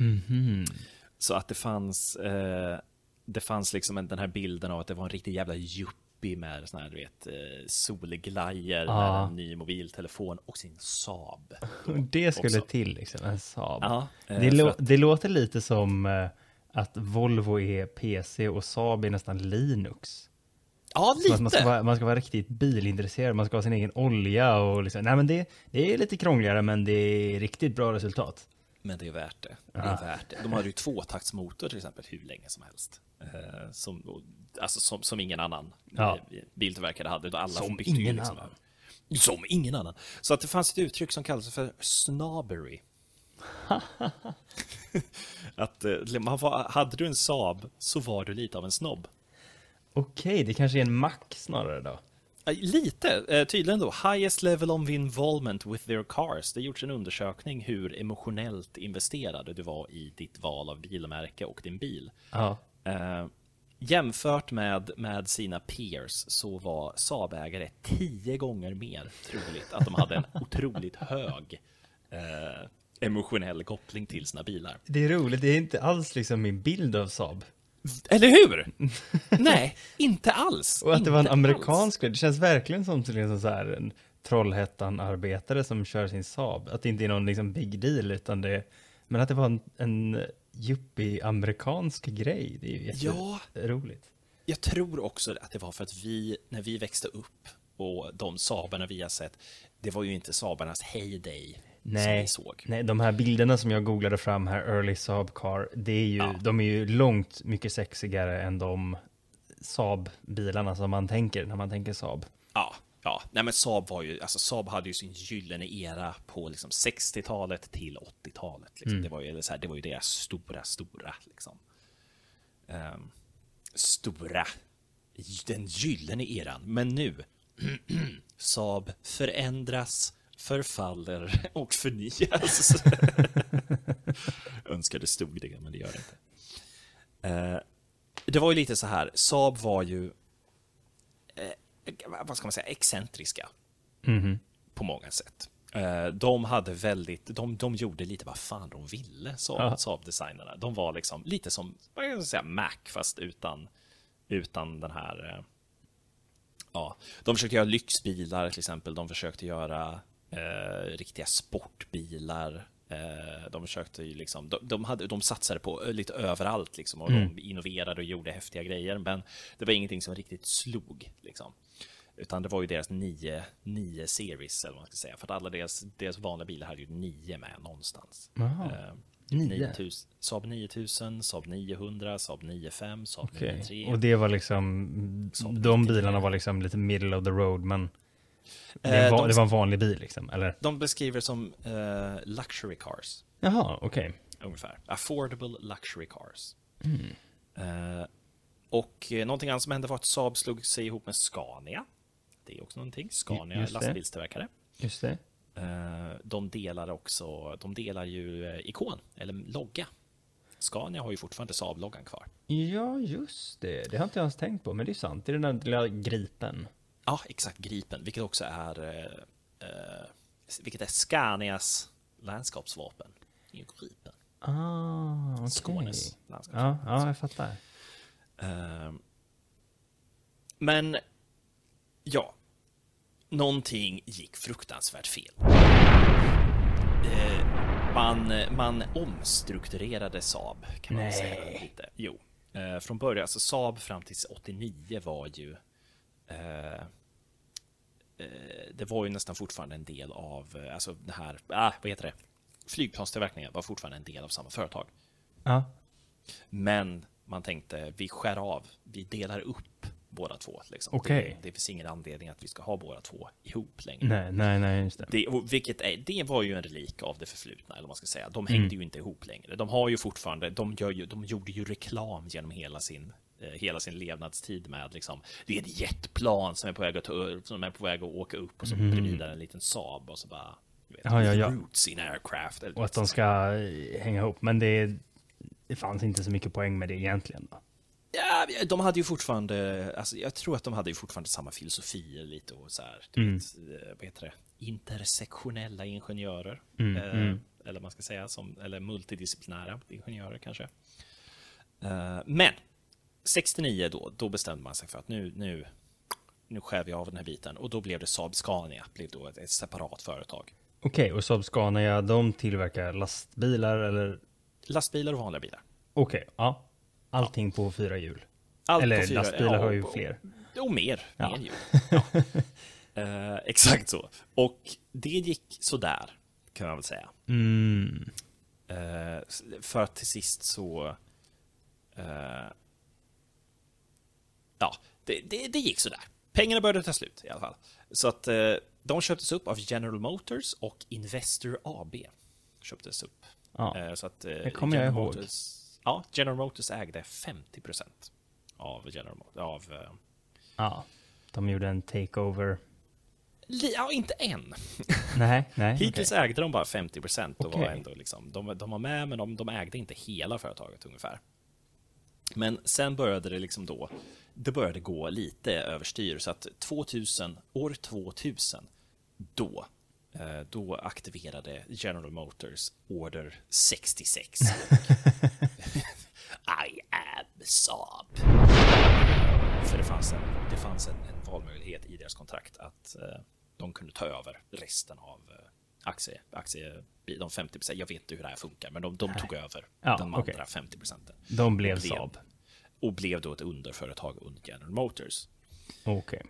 Mm -hmm. Så att det fanns, eh, det fanns liksom en, den här bilden av att det var en riktig jävla yuppie med sån här, du vet, eh, solglajer, ah. en ny mobiltelefon och sin Saab. [LAUGHS] Det skulle också. till, liksom, en Saab. Ja, eh, det, lå att... det, låter lite som eh, att Volvo är PC och Saab är nästan Linux. Ja, lite. Man ska, vara, man ska vara riktigt bilintresserad, man ska ha sin egen olja och liksom, nej men det, det är lite krångligare men det är riktigt bra resultat. Men det är värt det. det, är värt det. De hade ju tvåtaktsmotor till exempel hur länge som helst. Eh, som, alltså som, som ingen annan ja. biltillverkare hade. Alla som ingen liksom. annan. Som ingen annan. Så att det fanns ett uttryck som kallades för snobbery. [LAUGHS] att eh, man var, hade du en Saab så var du lite av en snobb. Okej, det kanske är en Mac snarare då? Lite, eh, tydligen då. Highest level of involvement with their cars. Det har gjorts en undersökning hur emotionellt investerad du var i ditt val av bilmärke och din bil. Ja. Eh, jämfört med, med sina peers så var Saab-ägare tio gånger mer troligt att de hade en [LAUGHS] otroligt hög eh, emotionell koppling till sina bilar. Det är roligt, det är inte alls liksom min bild av Saab. Eller hur? [LAUGHS] Nej, inte alls. Och att det var en amerikansk, alls. det känns verkligen som till liksom så här en Trollhättan-arbetare som kör sin Saab. Att det inte är någon liksom big deal, utan det, men att det var en, en yuppie-amerikansk grej. Det är ju jätteroligt. Ja, jag tror också att det var för att vi, när vi växte upp och de Saabarna vi har sett, det var ju inte Saabarnas heyday Nej, såg. nej, de här bilderna som jag googlade fram här, Early Saab Car, det är ju, ja. de är ju långt mycket sexigare än de Saab-bilarna som man tänker när man tänker Saab. Ja, ja. Nej men Saab var ju, alltså Saab hade ju sin gyllene era på liksom 60-talet till 80-talet. Liksom. Mm. Det, var ju, så här, det var ju deras stora, stora liksom. Um, stora, den gyllene eran. Men nu, [CLEARS THROAT] Saab förändras förfaller och förnyas. [LAUGHS] Önskar det stod det, men det gör det inte. Eh, det var ju lite så här, Saab var ju, eh, vad ska man säga, excentriska. Mm -hmm. På många sätt. Eh, de hade väldigt, de, de gjorde lite vad fan de ville, Saab, Saab-designerna. De var liksom lite som, vad ska jag säga, Mac, fast utan, utan den här Ja, de försökte göra lyxbilar till exempel. De försökte göra eh, riktiga sportbilar. Eh, de försökte ju liksom, de, de, hade, de satsade på lite överallt liksom och mm. de innoverade och gjorde häftiga grejer. Men det var ingenting som riktigt slog liksom. Utan det var ju deras nio, nio series eller vad man ska säga. För att alla deras, deras vanliga bilar hade ju nio med någonstans. Eh, 9000, Saab 9000, Saab 900, Saab 95, Saab okay. 93. Och det var liksom, Saab de 93. bilarna var liksom lite middle of the road, men det, eh, var, de, det var en vanlig bil liksom, eller? De beskriver som uh, luxury cars. Jaha, okej. Okay. Ungefär. Affordable luxury cars. Mm. Uh, och uh, någonting annat som hände var att Saab slog sig ihop med Scania. Det är också någonting. Scania, Just lastbilstillverkare. Just det. Eh, de delar också, de delar ju ikon, eller logga. Scania har ju fortfarande Saab-loggan kvar. Ja, just det. Det har inte jag ens tänkt på, men det är sant. Det är den där lilla gripen. Ja, exakt. Gripen, vilket också är, eh, eh vilket är Scanias landskapsvapen. Det är gripen. Ah, okay. Skånes landskapsvapen. Ja, ja, jag fattar. Eh, men, ja, någonting gick fruktansvärt fel. Eh, man, man omstrukturerade Saab, kan man Nej. säga lite. Jo. Eh, från början, alltså Saab fram till 89 var ju eh, det var ju nästan fortfarande en del av, eh, alltså det här, ah, vad heter det? Flygplanstillverkningen var fortfarande en del av samma företag. Ja. Men man tänkte, vi skär av, vi delar upp båda två. Liksom. Okay. Det, det, finns ingen anledning att vi ska ha båda två ihop längre. Nej, nej, nej, just det. det vilket är, det var ju en relik av det förflutna, eller vad man ska säga. De hängde mm. ju inte ihop längre. De har ju fortfarande, de, gör ju, de gjorde ju reklam genom hela sin eh, hela sin levnadstid med liksom, det är ett jetplan som är på väg att, som är på väg att åka upp och så mm. bredvid en liten Saab och så bara vet, ja, ja, ja. roots in aircraft. och att de ska eh, hänga ihop, men det, det fanns inte så mycket poäng med det egentligen. Då. Ja, de hade ju fortfarande, alltså jag tror att de hade ju fortfarande samma filosofier lite och så här, mm. vet, eh, vad heter det, intersektionella ingenjörer. Mm, eh, mm. Eller man ska säga, som, eller multidisciplinära ingenjörer kanske. Eh, men 69 då, då bestämde man sig för att nu, nu, nu skär vi av den här biten och då blev det Saab Scania, blev då ett, ett separat företag. Okej, okay, och Saab Scania, de tillverkar lastbilar eller? Lastbilar och vanliga bilar. Okej, okay, ja. Allting på fyra hjul. Allt Eller fyra, lastbilar ja, har ju fler. Och mer. Ja. mer hjul. [LAUGHS] Ja. uh, exakt så. Och det gick sådär, kan man väl säga. Mm. Uh, för att till sist så... Uh, ja, det, det, det, gick sådär. Pengarna började ta slut i alla fall. Så att de köptes upp av General Motors och Investor AB. Köptes upp. Ja, så att, det kommer jag ihåg. Motors, Ja, General Motors ägde 50 procent av General Motors. Av, uh... Ja, de gjorde en takeover. Ja, inte än. [LAUGHS] Nej, nej. [LAUGHS] Hittills okay. ägde de bara 50 procent okay. var ändå liksom, de, de var med, men de, de ägde inte hela företaget ungefär. Men sen började det liksom då, det började gå lite överstyr så att 2000, år 2000, då Eh, då aktiverade General Motors Order 66. [LAUGHS] I am Saab. För det fanns en, det fanns en, en valmöjlighet i deras kontrakt att uh, de kunde ta över resten av uh, aktie, aktie, de 50 procent. Jag vet inte hur det här funkar, men de, de tog över ja, de okay. andra 50 procenten. De blev, blev Saab. Och blev då ett underföretag under General Motors. Okej. Okay.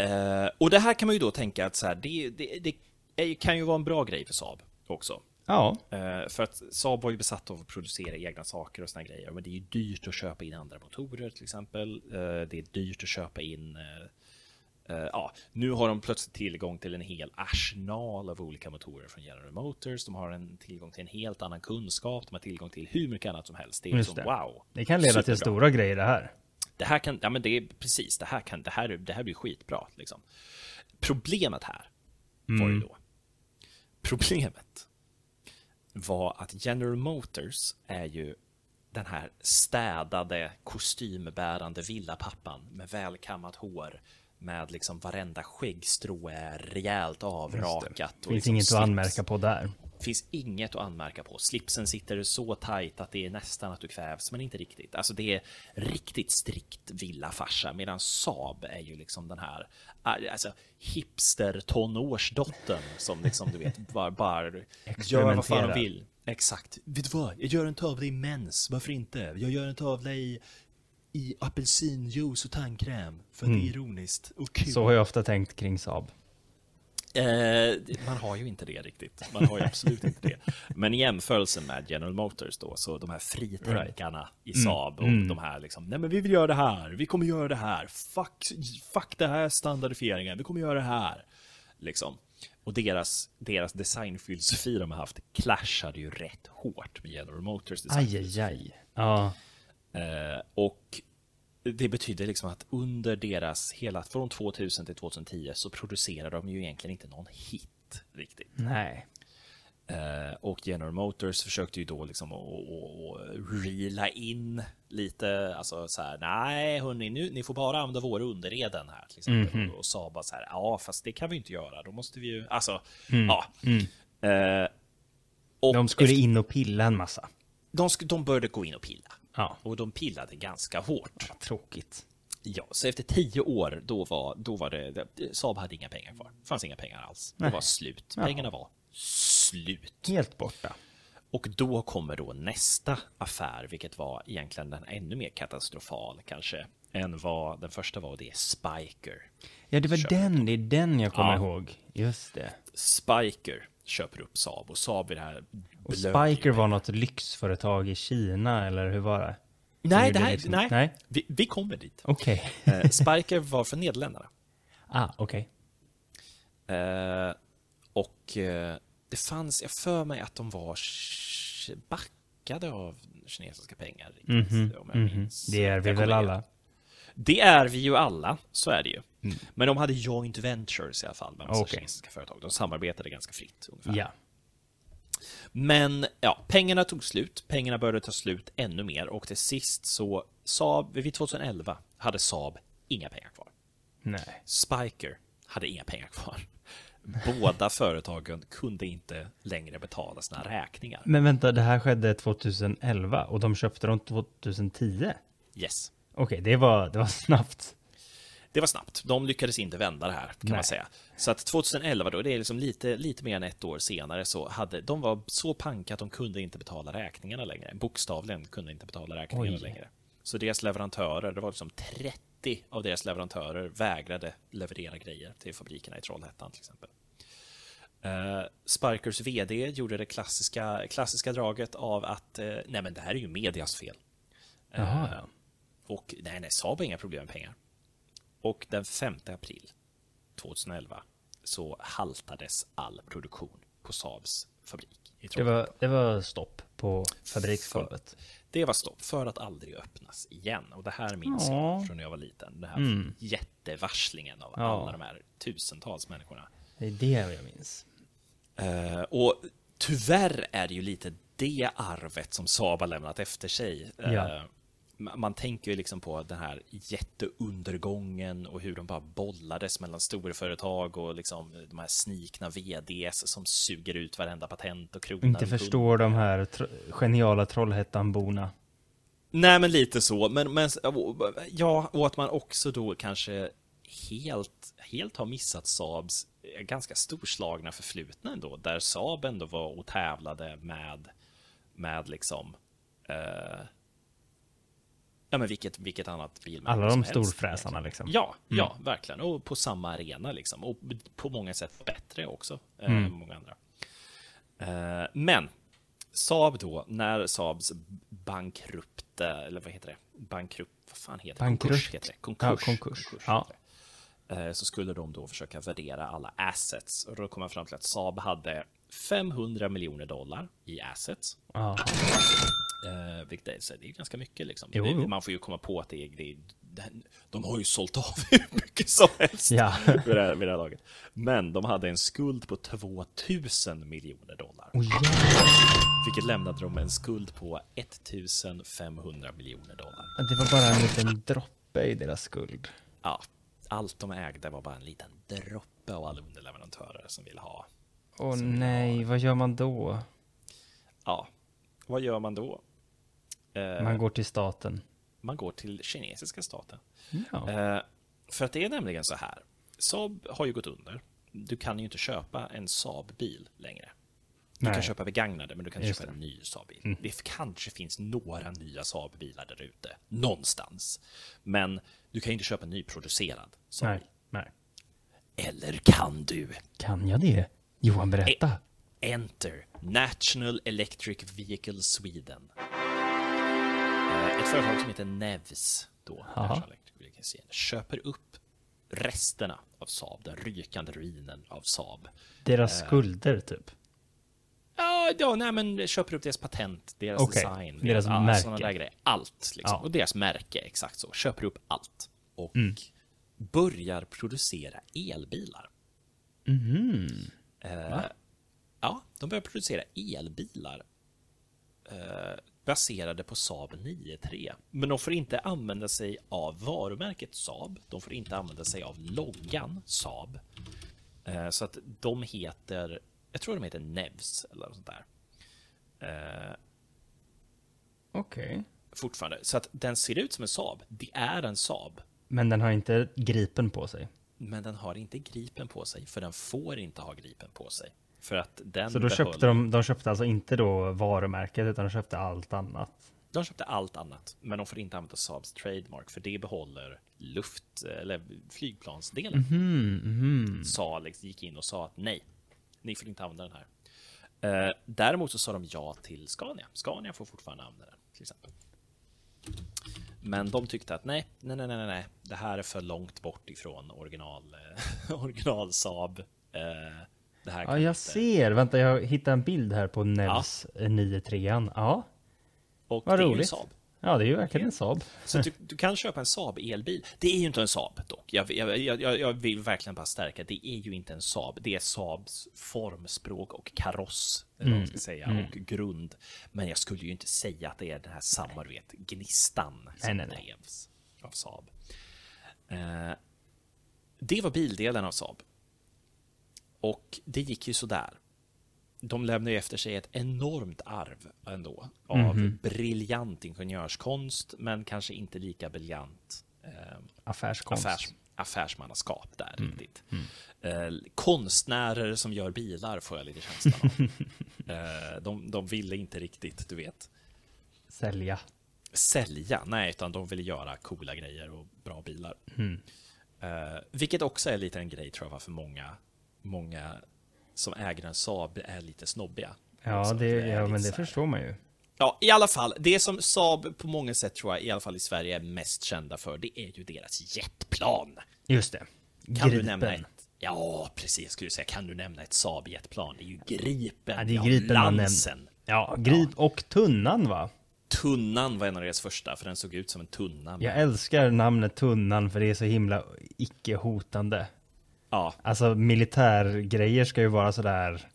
Uh, och det här kan man ju då tänka att så här, det, det, det kan ju vara en bra grej för Saab också. Ja. Uh, för att Saab var ju besatt av att producera egna saker och såna grejer. Men det är ju dyrt att köpa in andra motorer till exempel. Uh, det är dyrt att köpa in uh, ja, nu har de plötsligt tillgång till en hel arsenal av olika motorer från General Motors. De har en tillgång till en helt annan kunskap. De har tillgång till hur mycket annat som helst. Det är Just som det. wow. Det kan leda superbra. till stora grejer det här. Det här kan, ja men det är precis, det här kan, det här, det här blir skitbra liksom. Problemet här mm. var ju då Problemet var att General Motors är ju den här städade, kostymbärande villapappan med välkammat hår med liksom varenda skäggstrå är rejält avrakat. Det finns liksom inget slips. att anmärka på där. Finns inget att anmärka på. Slipsen sitter så tajt att det är nästan att du kvävs, men inte riktigt. Alltså det är riktigt strikt villafarsa, medan Saab är ju liksom den här alltså, hipster tonårsdottern som liksom du vet [LAUGHS] bara, bara gör vad fan de vill. Exakt. Vet du vad? Jag gör en tavla i mens. Varför inte? Jag gör en tavla i i apelsinjuice och tandkräm för mm. det är mm. ironiskt och kul. Så har jag ofta tänkt kring Saab. Eh, man har ju inte det riktigt. Man har ju absolut inte det. Men i jämförelse med General Motors då, så de här fritänkarna right. i mm. Saab och mm. de här liksom, nej men vi vill göra det här, vi kommer göra det här, fuck, fuck det här standardifieringen, vi kommer göra det här. Liksom. Och deras, deras designfilosofi de har haft clashade ju rätt hårt med General Motors design. Aj, aj, aj. Ja. Eh, och det betyder liksom att under deras hela, från 2000 till 2010 så producerar de ju egentligen inte någon hit riktigt. Nej. Uh, och General Motors försökte ju då liksom att reela in lite, alltså så här, nej hörni, nu, ni får bara använda våra underreden här till exempel. Mm -hmm. Och sa bara så här, ja fast det kan vi inte göra, då måste vi ju, alltså, mm. ja. Mm. Och de skulle efter, in och pilla en massa. De, de började gå in och pilla. Ja. Och de pillade ganska hårt. Ja, tråkigt. Ja, så efter tio år, då var, då var det, Saab hade inga pengar kvar. Det fanns inga pengar alls. Nej. Det var slut. Pengarna var slut. Helt borta. Och då kommer då nästa affär, vilket var egentligen den ännu mer katastrofal kanske, än vad den första var, och det är Spiker. Ja, det var köper. den, det är den jag kommer ja. ihåg. Just det. Spiker köper upp Saab och Saab är det här Och Spiker var något lyxföretag i Kina, eller hur var det? Nej, det här, liksom... nej. nej. Vi, vi, kommer dit. Okay. eh, Spiker var från Nederländerna. [LAUGHS] Ah, okej. Okay. Eh, och eh, det fanns, jag för mig att de var backade av kinesiska pengar. Mm -hmm. om jag mm -hmm. Det är vi väl alla? Det är vi ju alla, så är det ju. Mm. Men de hade joint ventures i alla fall med massa okay. kinesiska företag. De samarbetade ganska fritt ungefär. Ja. Men ja, pengarna tog slut. Pengarna började ta slut ännu mer och till sist så Saab, vid 2011 hade Saab inga pengar kvar. Nej. Spiker hade inga pengar kvar. Båda företagen kunde inte längre betala sina räkningar. Men vänta, det här skedde 2011 och de köpte dem 2010? Yes. Okej, det, var, det var snabbt. Det var snabbt. De lyckades inte vända det här, kan Nej. man säga. Så att 2011 då, det är liksom lite, lite mer än ett år senare, så hade de var så panka att de kunde inte betala räkningarna längre. Bokstavligen kunde inte betala räkningarna Oj. längre. Så deras leverantörer, det var liksom 30 av deras leverantörer vägrade leverera grejer till fabrikerna i Trollhättan till exempel. Uh, Sparkers VD gjorde det klassiska, klassiska draget av att uh, nej men det här är ju medias fel. Uh, och nej, nej, Saab har inga problem med pengar. Och den 5 april 2011 så haltades all produktion på Saabs fabrik. I det, var, det var stopp på fabriksgolvet. Det var stopp för att aldrig öppnas igen. Och det här minns ja. jag från när jag var liten. Den här mm. jättevarslingen av ja. alla de här tusentals människorna. Det är det jag minns. Uh, och tyvärr är det ju lite det arvet som Saab har lämnat efter sig. Ja. Uh, man tänker ju liksom på den här jätteundergången och hur de bara bollades mellan storföretag och liksom de här snikna vds som suger ut varenda patent och krona. Inte förstår de här tro geniala Trollhättanborna. Nej, men lite så. Men, men ja, och att man också då kanske helt, helt har missat Saabs ganska storslagna förflutna ändå, där Saab ändå var och tävlade med, med liksom eh, Ja, men vilket, vilket annat bilmärke Alla de storfräsarna liksom. Ja, mm. ja, verkligen. Och på samma arena liksom. Och på många sätt bättre också eh, mm. än många andra. Uh, men Saab då, när Saabs bankrupt, eller vad heter det? Bankrupt, vad fan heter det? Konkurs heter det. Konkurs. Ja, konkurs. konkurs ja. Så skulle de då försöka värdera alla assets. Och då kom man fram till att Saab hade 500 miljoner dollar i assets. Ja. Eh, vilket är, det är ganska mycket liksom. Jo, Man får ju komma på att det är, är de har ju sålt av [LAUGHS] hur mycket som helst ja. vid, det här, vid det här laget. Men de hade en skuld på 2000 miljoner dollar. Oh, yeah. Vilket lämnade dem en skuld på 1500 miljoner dollar. Det var bara en liten droppe i deras skuld. Ja, allt de ägde var bara en liten droppe av alla underleverantörer som ville ha Åh nej, vad gör man då? Ja, vad gör man då? Eh, Man går till staten. man går till kinesiska staten. Ja. Eh, för att det är nämligen så här. Saab har ju gått under. Du kan ju inte köpa en Saab-bil längre. Du Nej. kan köpa begagnade, men du kan inte Just köpa det. en ny Saab-bil. Det kanske finns några nya Saab-bilar där ute, någonstans. Men du kan ju inte köpa en nyproducerad Saab. Nej, nej. Eller kan du? Kan jag det? Johan, berätta. Enter National Electric Vehicle Sweden. Eh, Ett företag som heter Nevs då, köper upp resterna av Saab, den rykande ruinen av Saab. Deras skulder, typ. Ja, ja nej, men köper upp deras patent, deras Okej, design, deras ja, märke. sådana där grejer. Allt, liksom. Ja. Och deras märke, exakt så. Köper upp allt. Och Mm. börjar producera elbilar. Mhm. Eh, ja, de börjar producera elbilar eh, baserade på Saab 9-3. Men de får inte använda sig av varumärket Saab. De får inte använda sig av loggan Saab. Eh, så att de heter, jag tror de heter Nevs eller något sånt där. Eh, Okej. fortfarande. Så att den ser ut som en Saab. Det är en Saab. Men den har inte gripen på sig. Men den har inte gripen på sig, för den får inte ha gripen på sig. För att den Så då behöll- köpte de, de köpte alltså inte då varumärket, utan de köpte allt annat. De köpte allt annat, men de får inte använda Saabs trademark, för det behåller luft eller flygplansdelen. Mhm, Salix gick in och sa att nej, ni får inte använda den här. Eh, däremot så sa de ja till Scania. Scania får fortfarande använda den, till exempel. Men de tyckte att nej, nej, nej, nej, nej, det här är för långt bort ifrån original, eh, [LAUGHS] original Saab. Eh, det här Ja, jag inte- ser. Vänta, jag hittar en bild här på Nevs ja. 9-3. Ja, Och vad det är ju en roligt. Saab. Ja, det är ju verkligen en Saab. Så du, du kan köpa en Saab elbil. Det är ju inte en Saab dock. Jag, jag, jag, jag vill verkligen bara stärka. Det är ju inte en Saab. Det är Saabs formspråk och kaross, eller vad man ska säga, och grund. Men jag skulle ju inte säga att det är den här samma, du vet, gnistan som nej, nej. drevs av Saab. Eh, det var bildelen av Saab. Och det gick ju sådär. De lämnar ju efter sig ett enormt arv ändå av Mhm. briljant ingenjörskonst, men kanske inte lika briljant eh, Affärskonst. affärs, affärsmannaskap där Mm. riktigt. Eh, konstnärer som gör bilar får jag lite känslan av. [LAUGHS] eh, de, de ville inte riktigt, du vet, Sälja. sälja, nej, utan de ville göra coola grejer och bra bilar. Mm. Eh, vilket också är lite en grej tror jag varför många, många som äger en Saab är lite snobbiga. Ja, det, är ja men det förstår man ju. Ja, i alla fall, det som Saab på många sätt tror jag, i alla fall i Sverige, är mest kända för, det är ju deras jetplan. Just det. Kan Gripen. du nämna ett? Ja, precis, skulle säga, kan du nämna ett Saab jetplan? Det är ju Gripen, Ja, det är ja, Gripen man Lansen. Ja, Grip och Tunnan va? Tunnan var en av deras första, för den såg ut som en tunna. Jag älskar namnet Tunnan för det är så himla icke-hotande. Ja, Alltså militärgrejer ska ju vara sådär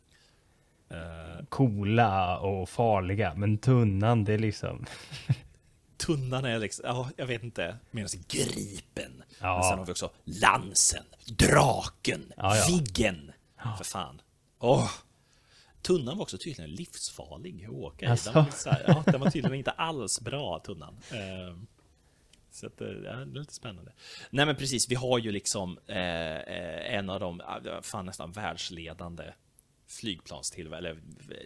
eh, coola och farliga, men Tunnan det är liksom... [LAUGHS] tunnan är liksom, ja, jag vet inte, medan Gripen. Ja. Men sen har vi också Lansen, Draken, Ja, ja. Viggen. För fan. Åh. Tunnan var också tydligen livsfarlig att åka i. Alltså. Den var, ja, den var tydligen inte alls bra, tunnan. Ehm, Så att, eh, ja, det är lite spännande. Nej men precis, vi har ju liksom eh, eh, en av de, fan nästan världsledande eller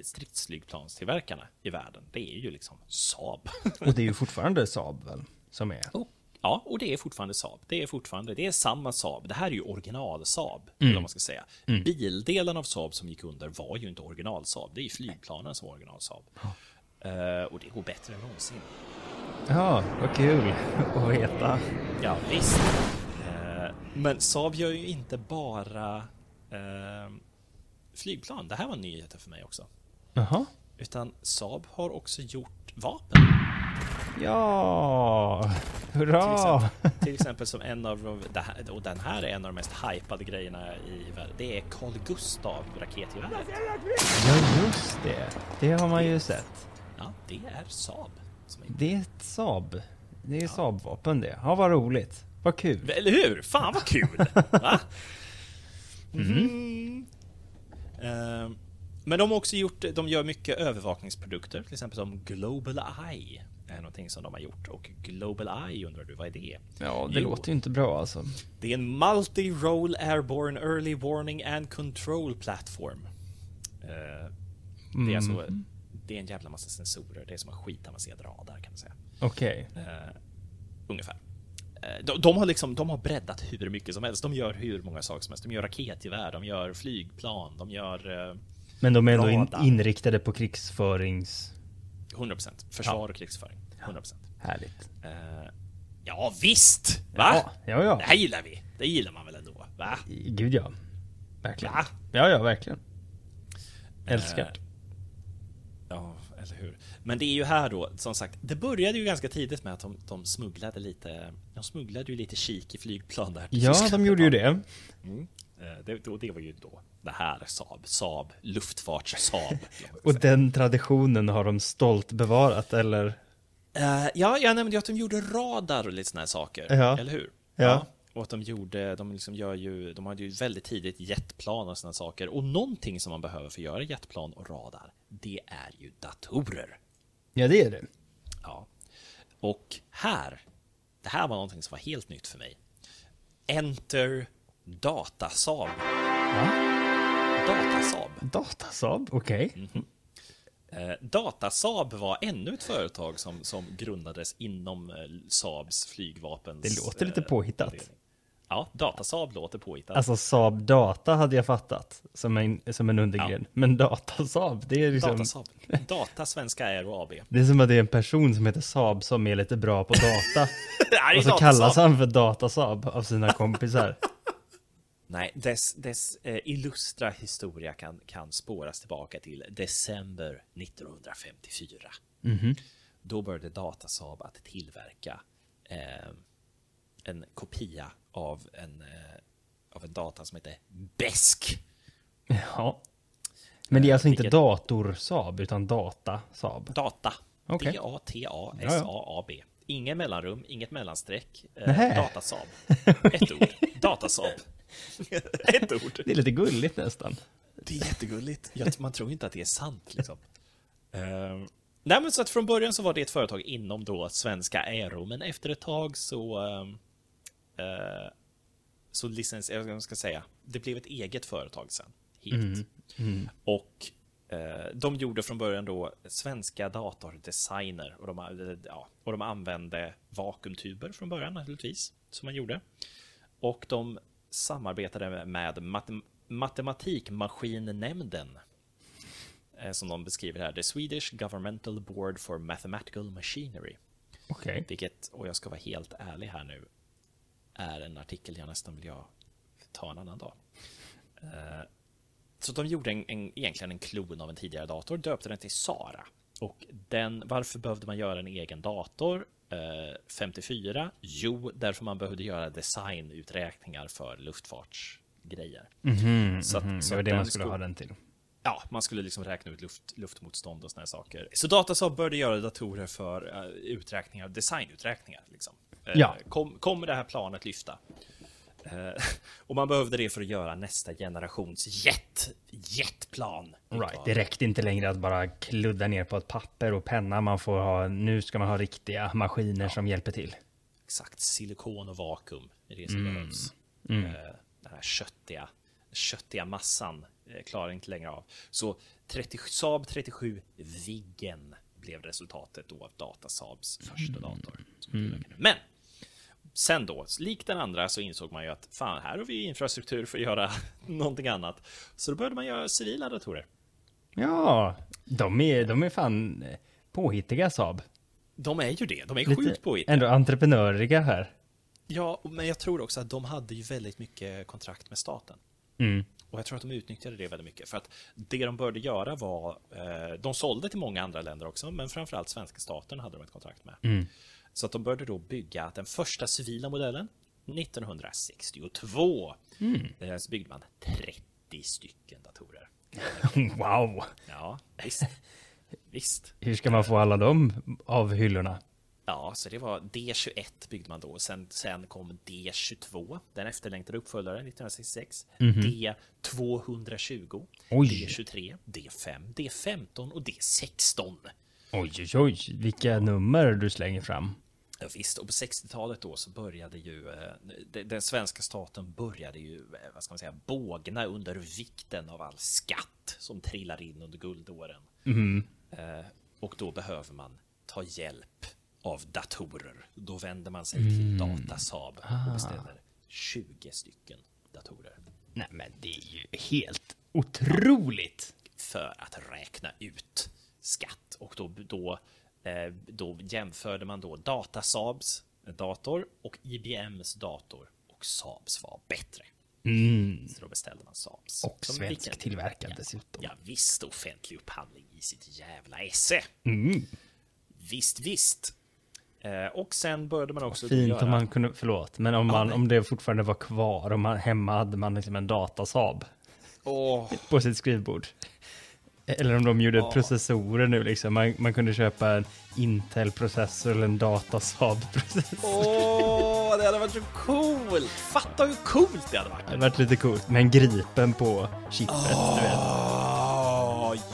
stridsflygplanstillverkarna i världen. Det är ju liksom Saab. [LAUGHS] Och det är ju fortfarande Saab väl? Som är... Oh. Ja, och det är fortfarande Saab. Det är fortfarande, det är samma Saab. Det här är ju original Saab, Mm. eller man ska säga. Bildelen av Saab som gick under var ju inte original Saab. Det är ju flygplanen som var original Saab. Eh, och det går bättre än någonsin. Ja, vad kul att veta. Ja, visst. Eh, men Saab gör ju inte bara eh, flygplan. Det här var nyheter för mig också. Jaha. Utan Saab har också gjort vapen. Ja, Till hurra! exempel, till exempel som en av de, och den här är en av de mest hypade grejerna i världen. Det är Carl Gustav raketgeväret. Ja, just det. Det har man ju sett. Ja, det är Saab. Som är, Det är ett Saab. Det är Saab-vapen det. Ja, vad roligt. Vad kul. eller hur? Fan vad kul! [LAUGHS] Va? Mm. Eh, men de har också gjort, de gör mycket övervakningsprodukter, till exempel som Global Eye är någonting som de har gjort. Och Global Eye undrar du, vad är det? Ja, det Jo. låter ju inte bra alltså. Det är en Multi-Role Airborne Early Warning and Control Platform. Eh, Det är alltså det är en jävla massa sensorer. Det är som en skitavancerad radar kan man säga. Okej. Eh, ungefär. Eh, de, de har liksom, de har breddat hur mycket som helst. De gör hur många saker som helst. De gör raketgevär, de gör flygplan, de gör eh, Men de är ändå in, inriktade på krigsförings... 100% försvar och krigsföring. 100%. Härligt. Eh, ja visst! Va? Ja, ja, ja. Det här gillar vi. Det gillar man väl ändå? Va? Gud ja. Verkligen. Va? Ja, ja, verkligen. Älskat. Ja, eller hur. Men det är ju här då, som sagt, det började ju ganska tidigt med att de, de smugglade lite, de smugglade ju lite kik i flygplan där. Ja, de gjorde ju det. Eh, Det, då, det var ju då det här Saab, Saab, luftfarts Saab. [LAUGHS] Och den traditionen har de stolt bevarat, eller? Eh, ja, jag nämnde ju att de gjorde radar och lite såna här saker, Ja. eller hur? Ja. Och att de gjorde, de liksom gör ju, de hade ju väldigt tidigt jetplan och såna saker. Och någonting som man behöver för att göra jetplan och radar, det är ju datorer. Ja, det är det. Ja. Och här, det här var någonting som var helt nytt för mig. Enter Datasab. Va? Datasab. Datasab, okej. Mm. Eh, Datasab var ännu ett företag som, som grundades inom eh, Saabs flygvapens... Det låter lite eh, påhittat. Ja, Datasab låter påhittat. Alltså Saab Data hade jag fattat som en, som en undergren. Men Datasab, det är liksom... Datasab. Data Svenska Aero AB. [LAUGHS] Det är som att det är en person som heter Saab som är lite bra på data. [LAUGHS] Och så kallas han för Datasab av sina kompisar. [LAUGHS] Nej, dess, dess eh, illustra historia kan, kan spåras tillbaka till december 1954. Då började Datasab att tillverka eh, en kopia av en, eh, av en data som heter BESK. Ja. Men det är alltså inte Vilket- dator-Saab, utan data-Saab. Data. Okej. D-A-T-A-S-A-A-B. Inget mellanrum, inget mellanstreck. Eh, Nähä. Datasab. [LAUGHS] Ett ord. Datasab. [LAUGHS] Ett ord. Det är lite gulligt nästan. Det är jättegulligt. Man tror inte att det är sant liksom. Uh, nej men så att från början så var det ett företag inom då svenska Aero, men efter ett tag så eh, så licens, jag ska säga, det blev ett eget företag sen. Helt. Och eh, de gjorde från början då svenska datordesigner och de, eh, ja, och de använde vakuumtuber från början naturligtvis, som man gjorde. Och de samarbetade med matem- Matematikmaskinnämnden eh, som de beskriver här, The Swedish Governmental Board for Mathematical Machinery. Okej. Vilket, och jag ska vara helt ärlig här nu, är en artikel jag nästan vill jag ta en annan dag. Eh, Så de gjorde en, en, egentligen en klon av en tidigare dator, döpte den till Sara. Och den, varför behövde man göra en egen dator? Eh, 54? Jo, därför man behövde göra designuträkningar för luftfartsgrejer. Mhm, Så att- mhm. så Det var det man skulle ha den till. Ja, man skulle liksom räkna ut luft, luftmotstånd och såna här saker. Så Datasaab började göra datorer för uh, uträkningar, designuträkningar. Liksom. Eh, Ja. kom, kommer det här planet lyfta? Eh, [LAUGHS] och man behövde det för att göra nästa generations jet, jetplan. Right. Det räckte inte längre att bara kludda ner på ett papper och penna. Man får ha, nu ska man ha riktiga maskiner som hjälper till. Exakt, silikon och vakuum är det som Mm. behövs. Eh, den här köttiga, köttiga massan eh, klarar inte längre av. Så 30, Saab 37 Viggen blev resultatet då av Datasaabs första dator. som tillverkade. Men sen då, likt den andra, så insåg man ju att fan, här har vi infrastruktur för att göra [LAUGHS] någonting annat. Så då började man göra civila datorer. Ja, de är, de är fan eh, påhittiga Saab. De är ju det, de är sjukt påhittiga. ändå entreprenöriga här. Ja, men jag tror också att de hade ju väldigt mycket kontrakt med staten. Mm. Och jag tror att de utnyttjade det väldigt mycket. För att det de började göra var, eh, de sålde till många andra länder också, men framförallt svenska staten hade de ett kontrakt med. Mm. Så att de började då bygga den första civila modellen 1962. Eh, så byggde man 30 stycken datorer. [LAUGHS] Wow! Ja, visst. visst. Hur ska man få alla dem av hyllorna? Ja, så det var D21 byggde man då. Sen, sen kom D22, den efterlängtade uppföljaren 1966. D220, Oj. D23, D5, D15 och D16. Oj, oj, oj, vilka nummer du slänger fram. Ja, visst, och på 60-talet då så började ju eh, de- den svenska staten började ju, eh, vad ska man säga, bågna under vikten av all skatt som trillar in under guldåren. Eh, och då behöver man ta hjälp av datorer. Då vänder man sig till Datasaab och beställer 20 stycken datorer Nej, men det är ju helt otroligt. för att räkna ut skatt. Och då, då, då jämförde man då Datasaabs dator och IBMs dator. Och Saabs var bättre. Så då beställde man Saabs. Och Som svensk tillverkad ja, dessutom. Ja, visst, offentlig upphandling i sitt jävla esse. Mm. Visst, visst. Eh, och sen började man också Fint göra... om man kunde, förlåt, men om, man, nej. om det fortfarande var kvar, om man hemma hade man liksom en datasab Åh, på sitt skrivbord. Eller om de gjorde processorer nu liksom, man, man kunde köpa en Intel-processor eller en datasab-processor. åh, det hade varit så coolt! Fatta hur coolt det hade varit! Det hade varit lite coolt, med en gripen på chippet, du vet.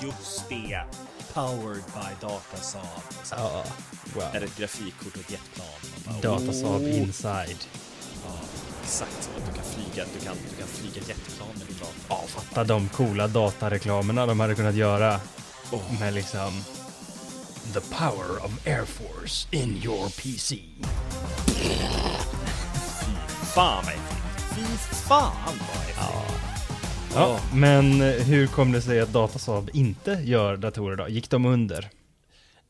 Just det! Powered by Datasaab. Ja, Är wow. ett grafikkort och ett jetplan. Datasab åh, inside. ja, Exakt så. att Du kan flyga, du kan, du kan flyga jetplan med dator. Ja, fatta de coola datareklamerna de hade kunnat göra. Med liksom... The power of Air Force in your PC. Fan vad äckligt! Fy fan vad äckligt! Ja, men hur kom det sig att Datasaab inte gör datorer då? Gick de under?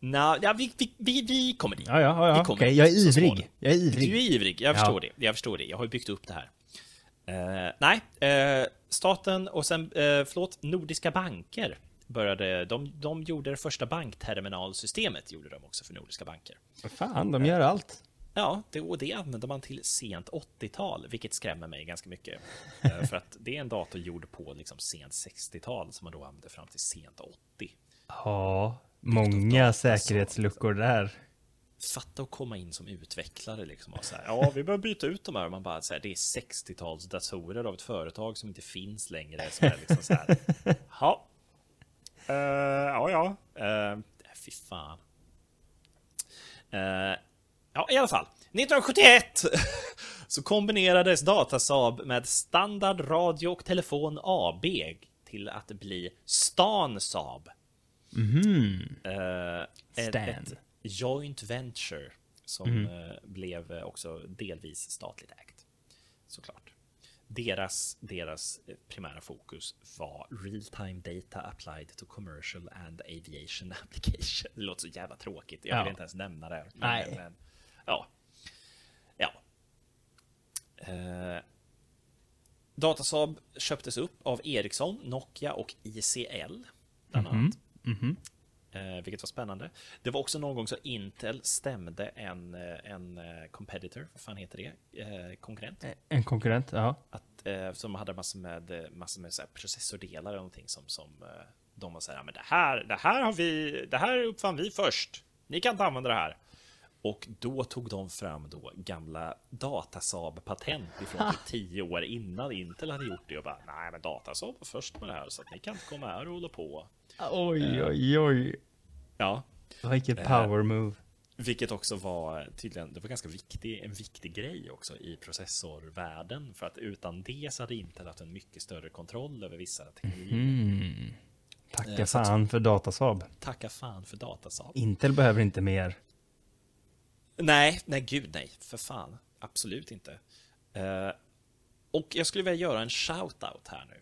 Nå, ja, vi, vi, vi, vi kommer dit. Ja, ja, ja, Vi ja. kommer okej. Jag är ivrig. Jag är Du är ivrig. ivrig, jag Ja. förstår det. Jag förstår det. Jag har ju byggt upp det här. Eh, nej, eh, staten och sen, uh, förlåt, Nordiska banker började, de, de gjorde det första bankterminalsystemet, gjorde de också för nordiska banker. Fan, de gör allt. Ja, det, och det använde man till sent 80-tal, vilket skrämmer mig ganska mycket. För att det är en dator gjord på liksom sent 60-tal som man då använde fram till sent 80. Ja, många Datasaab. säkerhetsluckor där. Fatta att komma in som utvecklare liksom och så här, ja vi behöver byta ut de här och man bara så här, det är 60-tals datorer av ett företag som inte finns längre som är liksom så här, [LAUGHS] ja. Eh, ja, ja. Uh, fy fan. Eh, ja, i alla fall. 1971 så kombinerades Datasaab med Standard Radio och Telefon AB till att bli Stan Saab. Eh, ett, Stan. ett joint venture som eh, blev eh, också delvis statligt ägt. Såklart. Deras, deras primära fokus var real-time data applied to commercial and aviation [LAUGHS] application. Det låter så jävla tråkigt. Jag vill Ja. inte ens nämna det. Nej. Men, ja. Ja. Eh, Datasaab köptes upp av Ericsson, Nokia och ICL. Bland annat. Eh, vilket var spännande. Det var också någon gång så Intel stämde en, eh, en eh, competitor, vad fan heter det? Konkurrent. En konkurrent, ja. Att, som hade massor med, massor med så processordelar och någonting som, som de var så här, "Ja, men det här, det här har vi, det här uppfann vi först. Ni kan inte använda det här. Och då tog de fram då gamla Datasaab-patent ifrån typ [LAUGHS] tio år innan Intel hade gjort det och bara, nej men Datasaab var först med det här så att ni kan inte komma här och hålla på. Oj, oj, oj. Ja, Vilket power move. Vilket också var tydligen, det var ganska viktig, en viktig grej också i processorvärlden. För att utan det så hade Intel haft en mycket större kontroll över vissa teknologier. Tacka Eh, fan för Datasaab. Tacka fan för Datasaab. Intel behöver inte mer. Nej, nej gud nej, för fan. Absolut inte. Eh, och jag skulle vilja göra en shout-out här nu.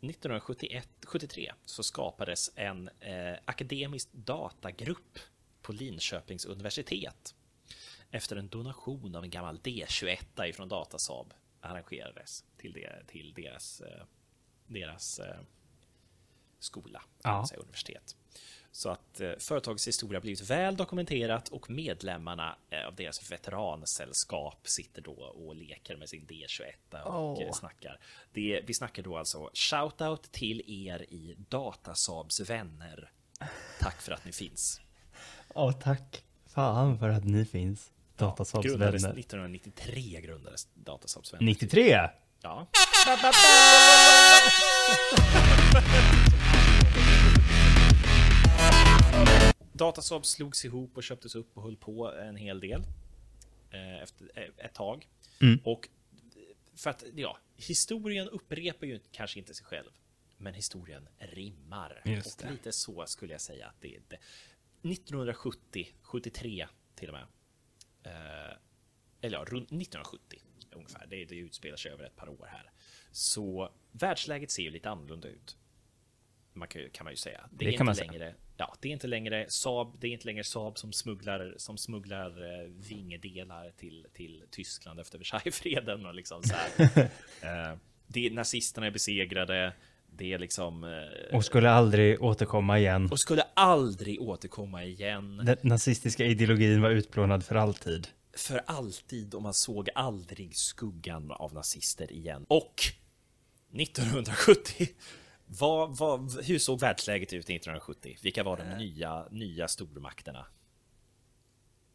1971-73 så skapades en eh, akademisk datagrupp på Linköpings universitet. Efter en donation av en gammal D21 ifrån Datasaab arrangerades till, det, till deras, eh, deras eh, skola, Ja. ja. säga, universitet. Så att eh, företagets historia har blivit väl dokumenterat och medlemmarna eh, av deras veteransällskap sitter då och leker med sin D21 och eh, snackar. Det, vi snackar då alltså shoutout till er i Datasaabs vänner. Tack för att ni finns. Ja, tack. fan för att ni finns. Datasaabs Grundades vänner. 1993 grundades Datasaabs vänner. 93? Ja. [LAUGHS] Datasaab slogs ihop och köptes upp och höll på en hel del eh, efter eh, ett tag. Mm. Och för att, ja, historien upprepar ju kanske inte sig själv, men historien rimmar. Just och det. lite så skulle jag säga att det är. Det. 1970, 73 till och med. Eh, eller ja, runt 1970 ungefär. Det, det utspelar sig över ett par år här. Så världsläget ser ju lite annorlunda ut. Man kan, kan man ju säga. Det, Det är inte säga. Ja, det är inte längre Saab. Det är inte längre Saab som smugglar som smugglar eh, vingedelar till till Tyskland efter Versaillesfreden och liksom så här. [LAUGHS] eh, det är nazisterna är besegrade. Det är liksom eh, Och skulle aldrig återkomma igen. och skulle aldrig återkomma igen. Den nazistiska ideologin var utplånad för alltid. för alltid och man såg aldrig skuggan av nazister igen. Och 1970, vad, vad, hur såg världsläget ut 1970? Vilka var de nya, nya stormakterna?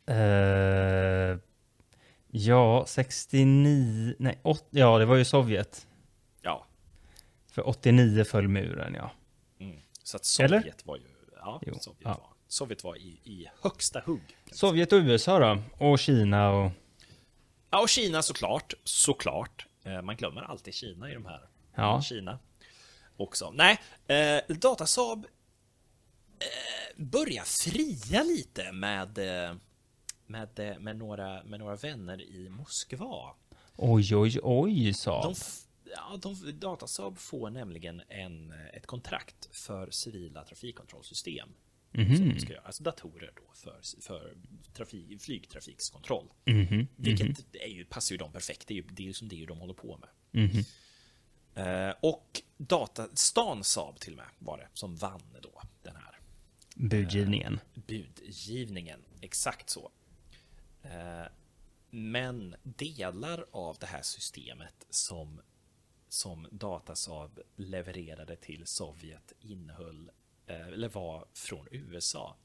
Eh, ja, 69... Nej, åt, ja, det var ju Sovjet. Ja, För 89 föll muren, ja. mm. så att Sovjet Eller? var ju, ja, Jo, Sovjet, ja. Var, Sovjet var i, i högsta hugg. Sovjet och USA då? Och Kina och... Ja, och Kina såklart, såklart. Eh, Man glömmer alltid Kina i de här. Ja. Kina också. Nej, eh, Datasaab eh, börjar fria lite med, eh, med, eh, med, några, med några vänner i Moskva. Oj, oj, oj, sa. De, f- ja, de, Datasaab får nämligen en, ett kontrakt för civila trafikkontrollsystem. Som de ska göra. Alltså datorer då för, för trafik, flygtrafikskontroll. Vilket är ju, passar ju dem perfekt. Det är ju, det är ju som det de håller på med. Eh, och data, Stan Saab till och med var det som vann då den här Budgivningen. budgivningen. Exakt så. Eh, Men delar av det här systemet som, som Datasaab levererade till Sovjet innehöll, eh, eller var från USA.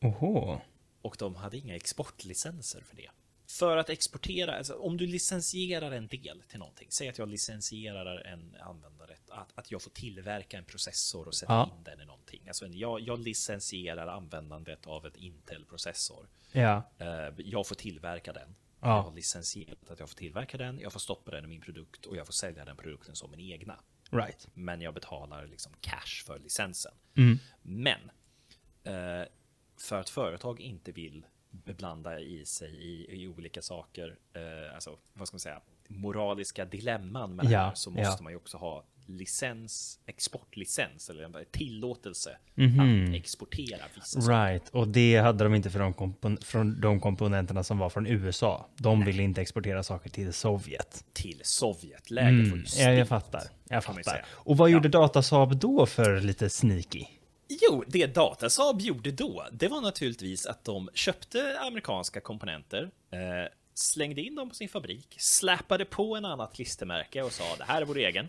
Oho. Och de hade inga exportlicenser för det. För att exportera, alltså om du licensierar en del till någonting, säg att jag licensierar en användarrätt, att, att jag får tillverka en processor och sätta Ja. in den i någonting. Alltså jag, jag licensierar användandet av ett Intel-processor. Ja. Eh, Jag får tillverka den. Ja. Jag har licensierat att jag får tillverka den, jag får stoppa den i min produkt och jag får sälja den produkten som min egna. Right. Men jag betalar liksom cash för licensen. Mm. Men eh, för att företag inte vill beblanda i sig i, i olika saker, eh, alltså vad ska man säga, moraliska dilemman med det Ja, här, så måste ja. man ju också ha licens, exportlicens eller tillåtelse Mhm. att exportera vissa saker. Right, och det hade de inte för de, kompon- från de komponenterna som var från USA. De ville inte exportera saker till Sovjet. till Sovjet. Läget var ju Mm. Ja, jag fattar. Jag fattar. Och vad gjorde Datasaab då för lite sneaky? Jo, det Datasaab gjorde då, det var naturligtvis att de köpte amerikanska komponenter, eh, slängde in dem på sin fabrik, släpade på en annat klistermärke och sa det här är vår egen.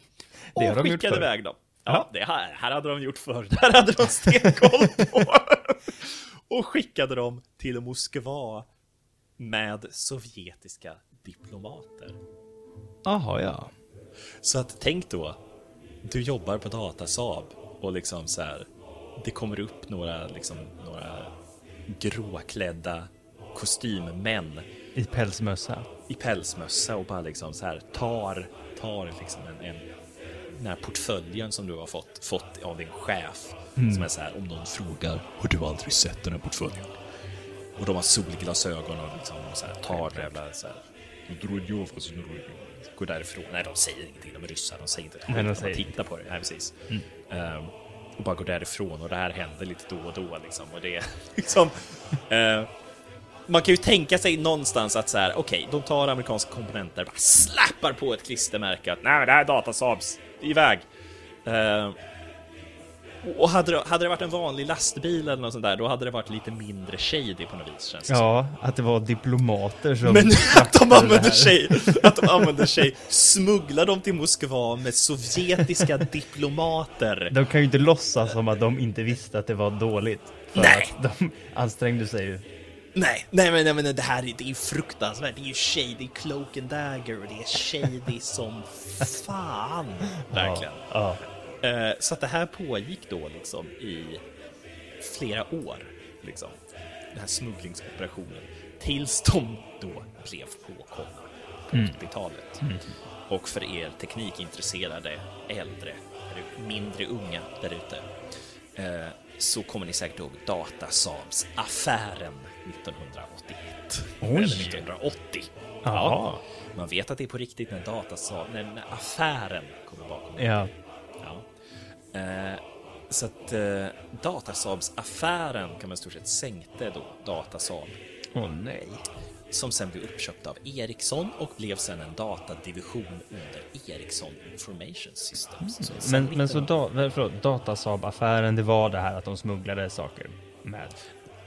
Och Det har de skickade iväg dem. Ja, det här, här hade de gjort förr. Det här hade de stenkoll på. [LAUGHS] och skickade dem till Moskva med sovjetiska diplomater. Jaha, ja. Så att tänk då, du jobbar på Datasaab och liksom så här, det kommer upp några, liksom, några gråklädda kostymmän I pälsmössa. i pälsmössa och bara liksom så här tar, tar liksom en, en den här portföljen som du har fått, fått av din chef. Som är så här, om någon frågar, har du aldrig sett den här portföljen? Och de har solglasögon och liksom och så här, tar det jävla så här, Går därifrån. Nej, de säger ingenting. De är ryssar. De säger inte ett de De tittar på det. Nej, precis. Ehm, och bara går därifrån. Och det här händer lite då och då. Liksom. Och det är [LAUGHS] liksom... eh, man kan ju tänka sig någonstans att så här, okej, de tar amerikanska komponenter, bara slappar på ett klistermärke att nej, men det här är Datasaabs, iväg. Eh, och hade det, hade det varit en vanlig lastbil eller något sånt där, då hade det varit lite mindre shady på något vis känns det som. Ja, att det var diplomater som... Men [LAUGHS] att de använder sig, att de använder sig, smugglar dem till Moskva med sovjetiska [LAUGHS] diplomater. De kan ju inte låtsas som att de inte visste att det var dåligt. För Nej. att de ansträngde sig ju Nej, nej men, nej, men det här är, det är ju fruktansvärt. Det är ju shady cloak and dagger och det är shady som [LAUGHS] fan. Verkligen. Ja. Eh, Så att det här pågick då liksom i flera år. Liksom. Den här smugglingsoperationen. Tills de då blev påkomna på 80-talet. Och för er teknikintresserade äldre, mindre unga där ute, eh, så kommer ni säkert ihåg Datasabs-affären 1981. Oj. Eller 1980. Jaha. Man vet att det är på riktigt när Datasab, när, affären kommer bakom. Ja. Ja. Eh, så att eh, Datasabs-affären kan man i stort sett sänkte då Datasab Åh nej. som sen blev uppköpt av Ericsson och blev sen en datadivision under Ericsson Information Systems. Så sen Men, men så 19 da, förlåt, Datasab-affären, det var det här att de smugglade saker med?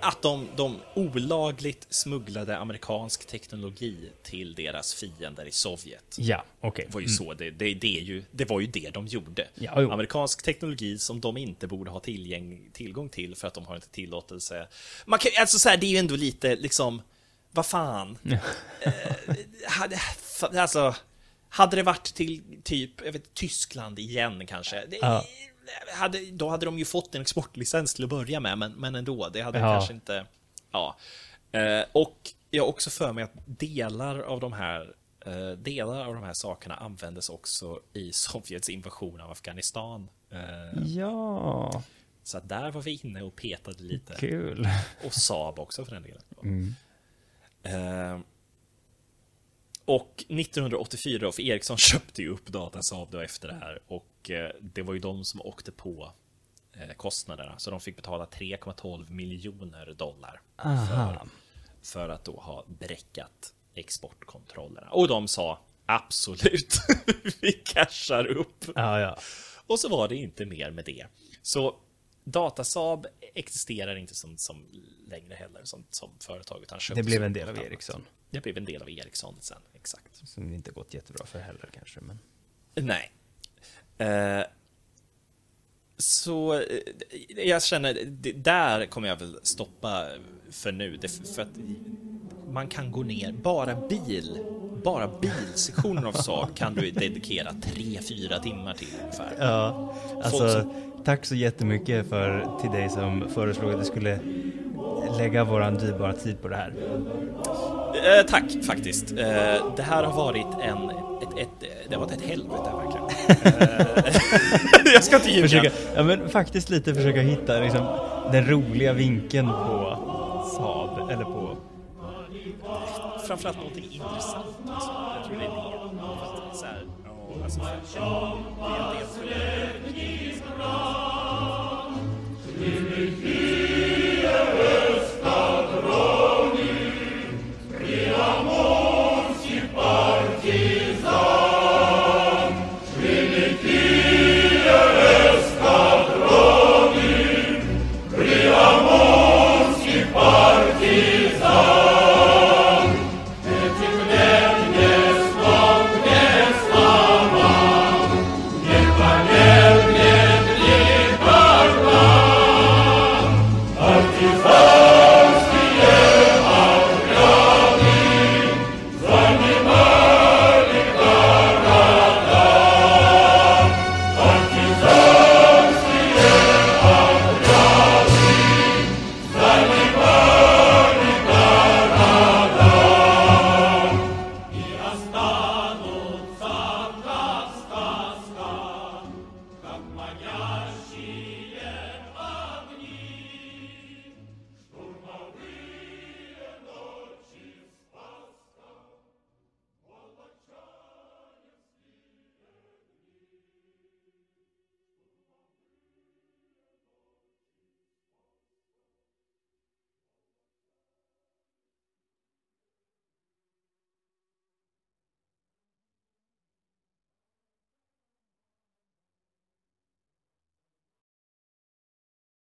Att de, de olagligt smugglade amerikansk teknologi till deras fiender i Sovjet. Ja, okej. Det var ju så, det, det, det, är ju, det var ju det de gjorde. Ja. Amerikansk teknologi som de inte borde ha tillgäng, tillgång till för att de har inte tillåtelse. Man kan, alltså så här, det är ju ändå lite liksom, vad fan. eh, alltså, hade det varit till typ, jag vet, Tyskland igen kanske. Det, Ja. Hade, då hade de ju fått en exportlicens till att börja med, men, men ändå, det hade Ja. kanske inte... Ja. Eh, och jag har också för mig att delar av de här eh, delar av de här sakerna användes också i [LAUGHS] Sovjets invasion av Afghanistan. Eh, Ja, så att där var vi inne och petade lite. kul. Och Saab också för den delen. Eh, och 1984 då, för Ericsson [LAUGHS] köpte ju upp Datasaab då efter det här och eh, det var ju de som åkte på eh, kostnaderna. Så de fick betala 3,12 miljoner dollar Aha. för att då ha bräckat exportkontrollerna. Och de sa absolut, [LAUGHS] vi cashar upp. Ja, ja. Och så var det inte mer med det. Så Datasab existerar inte som, som längre heller som, som företag. Utan Det blev en del av. Ericsson. Det blev en del av Ericsson sen, exakt. Som inte gått jättebra för heller kanske. Men... Nej. Eh, så eh, jag känner, där kommer jag väl stoppa för nu. För att man kan gå ner, bara bil, bara bilsektionen av Saab kan du dedikera 3-4 timmar till ungefär. Ja, alltså Folk tack så jättemycket för, till dig som föreslog att vi skulle lägga våran dyrbara tid på det här. Eh, tack faktiskt. Eh, det här har varit en, ett, ett, det har varit ett helvete verkligen. Eh, jag ska inte ljuga. Försöka, ja men faktiskt lite försöka hitta liksom, den roliga vinkeln på Saab, eller på... framförallt någonting intressant. Alltså. Jag tror det är det. Så här, alltså, för, det är del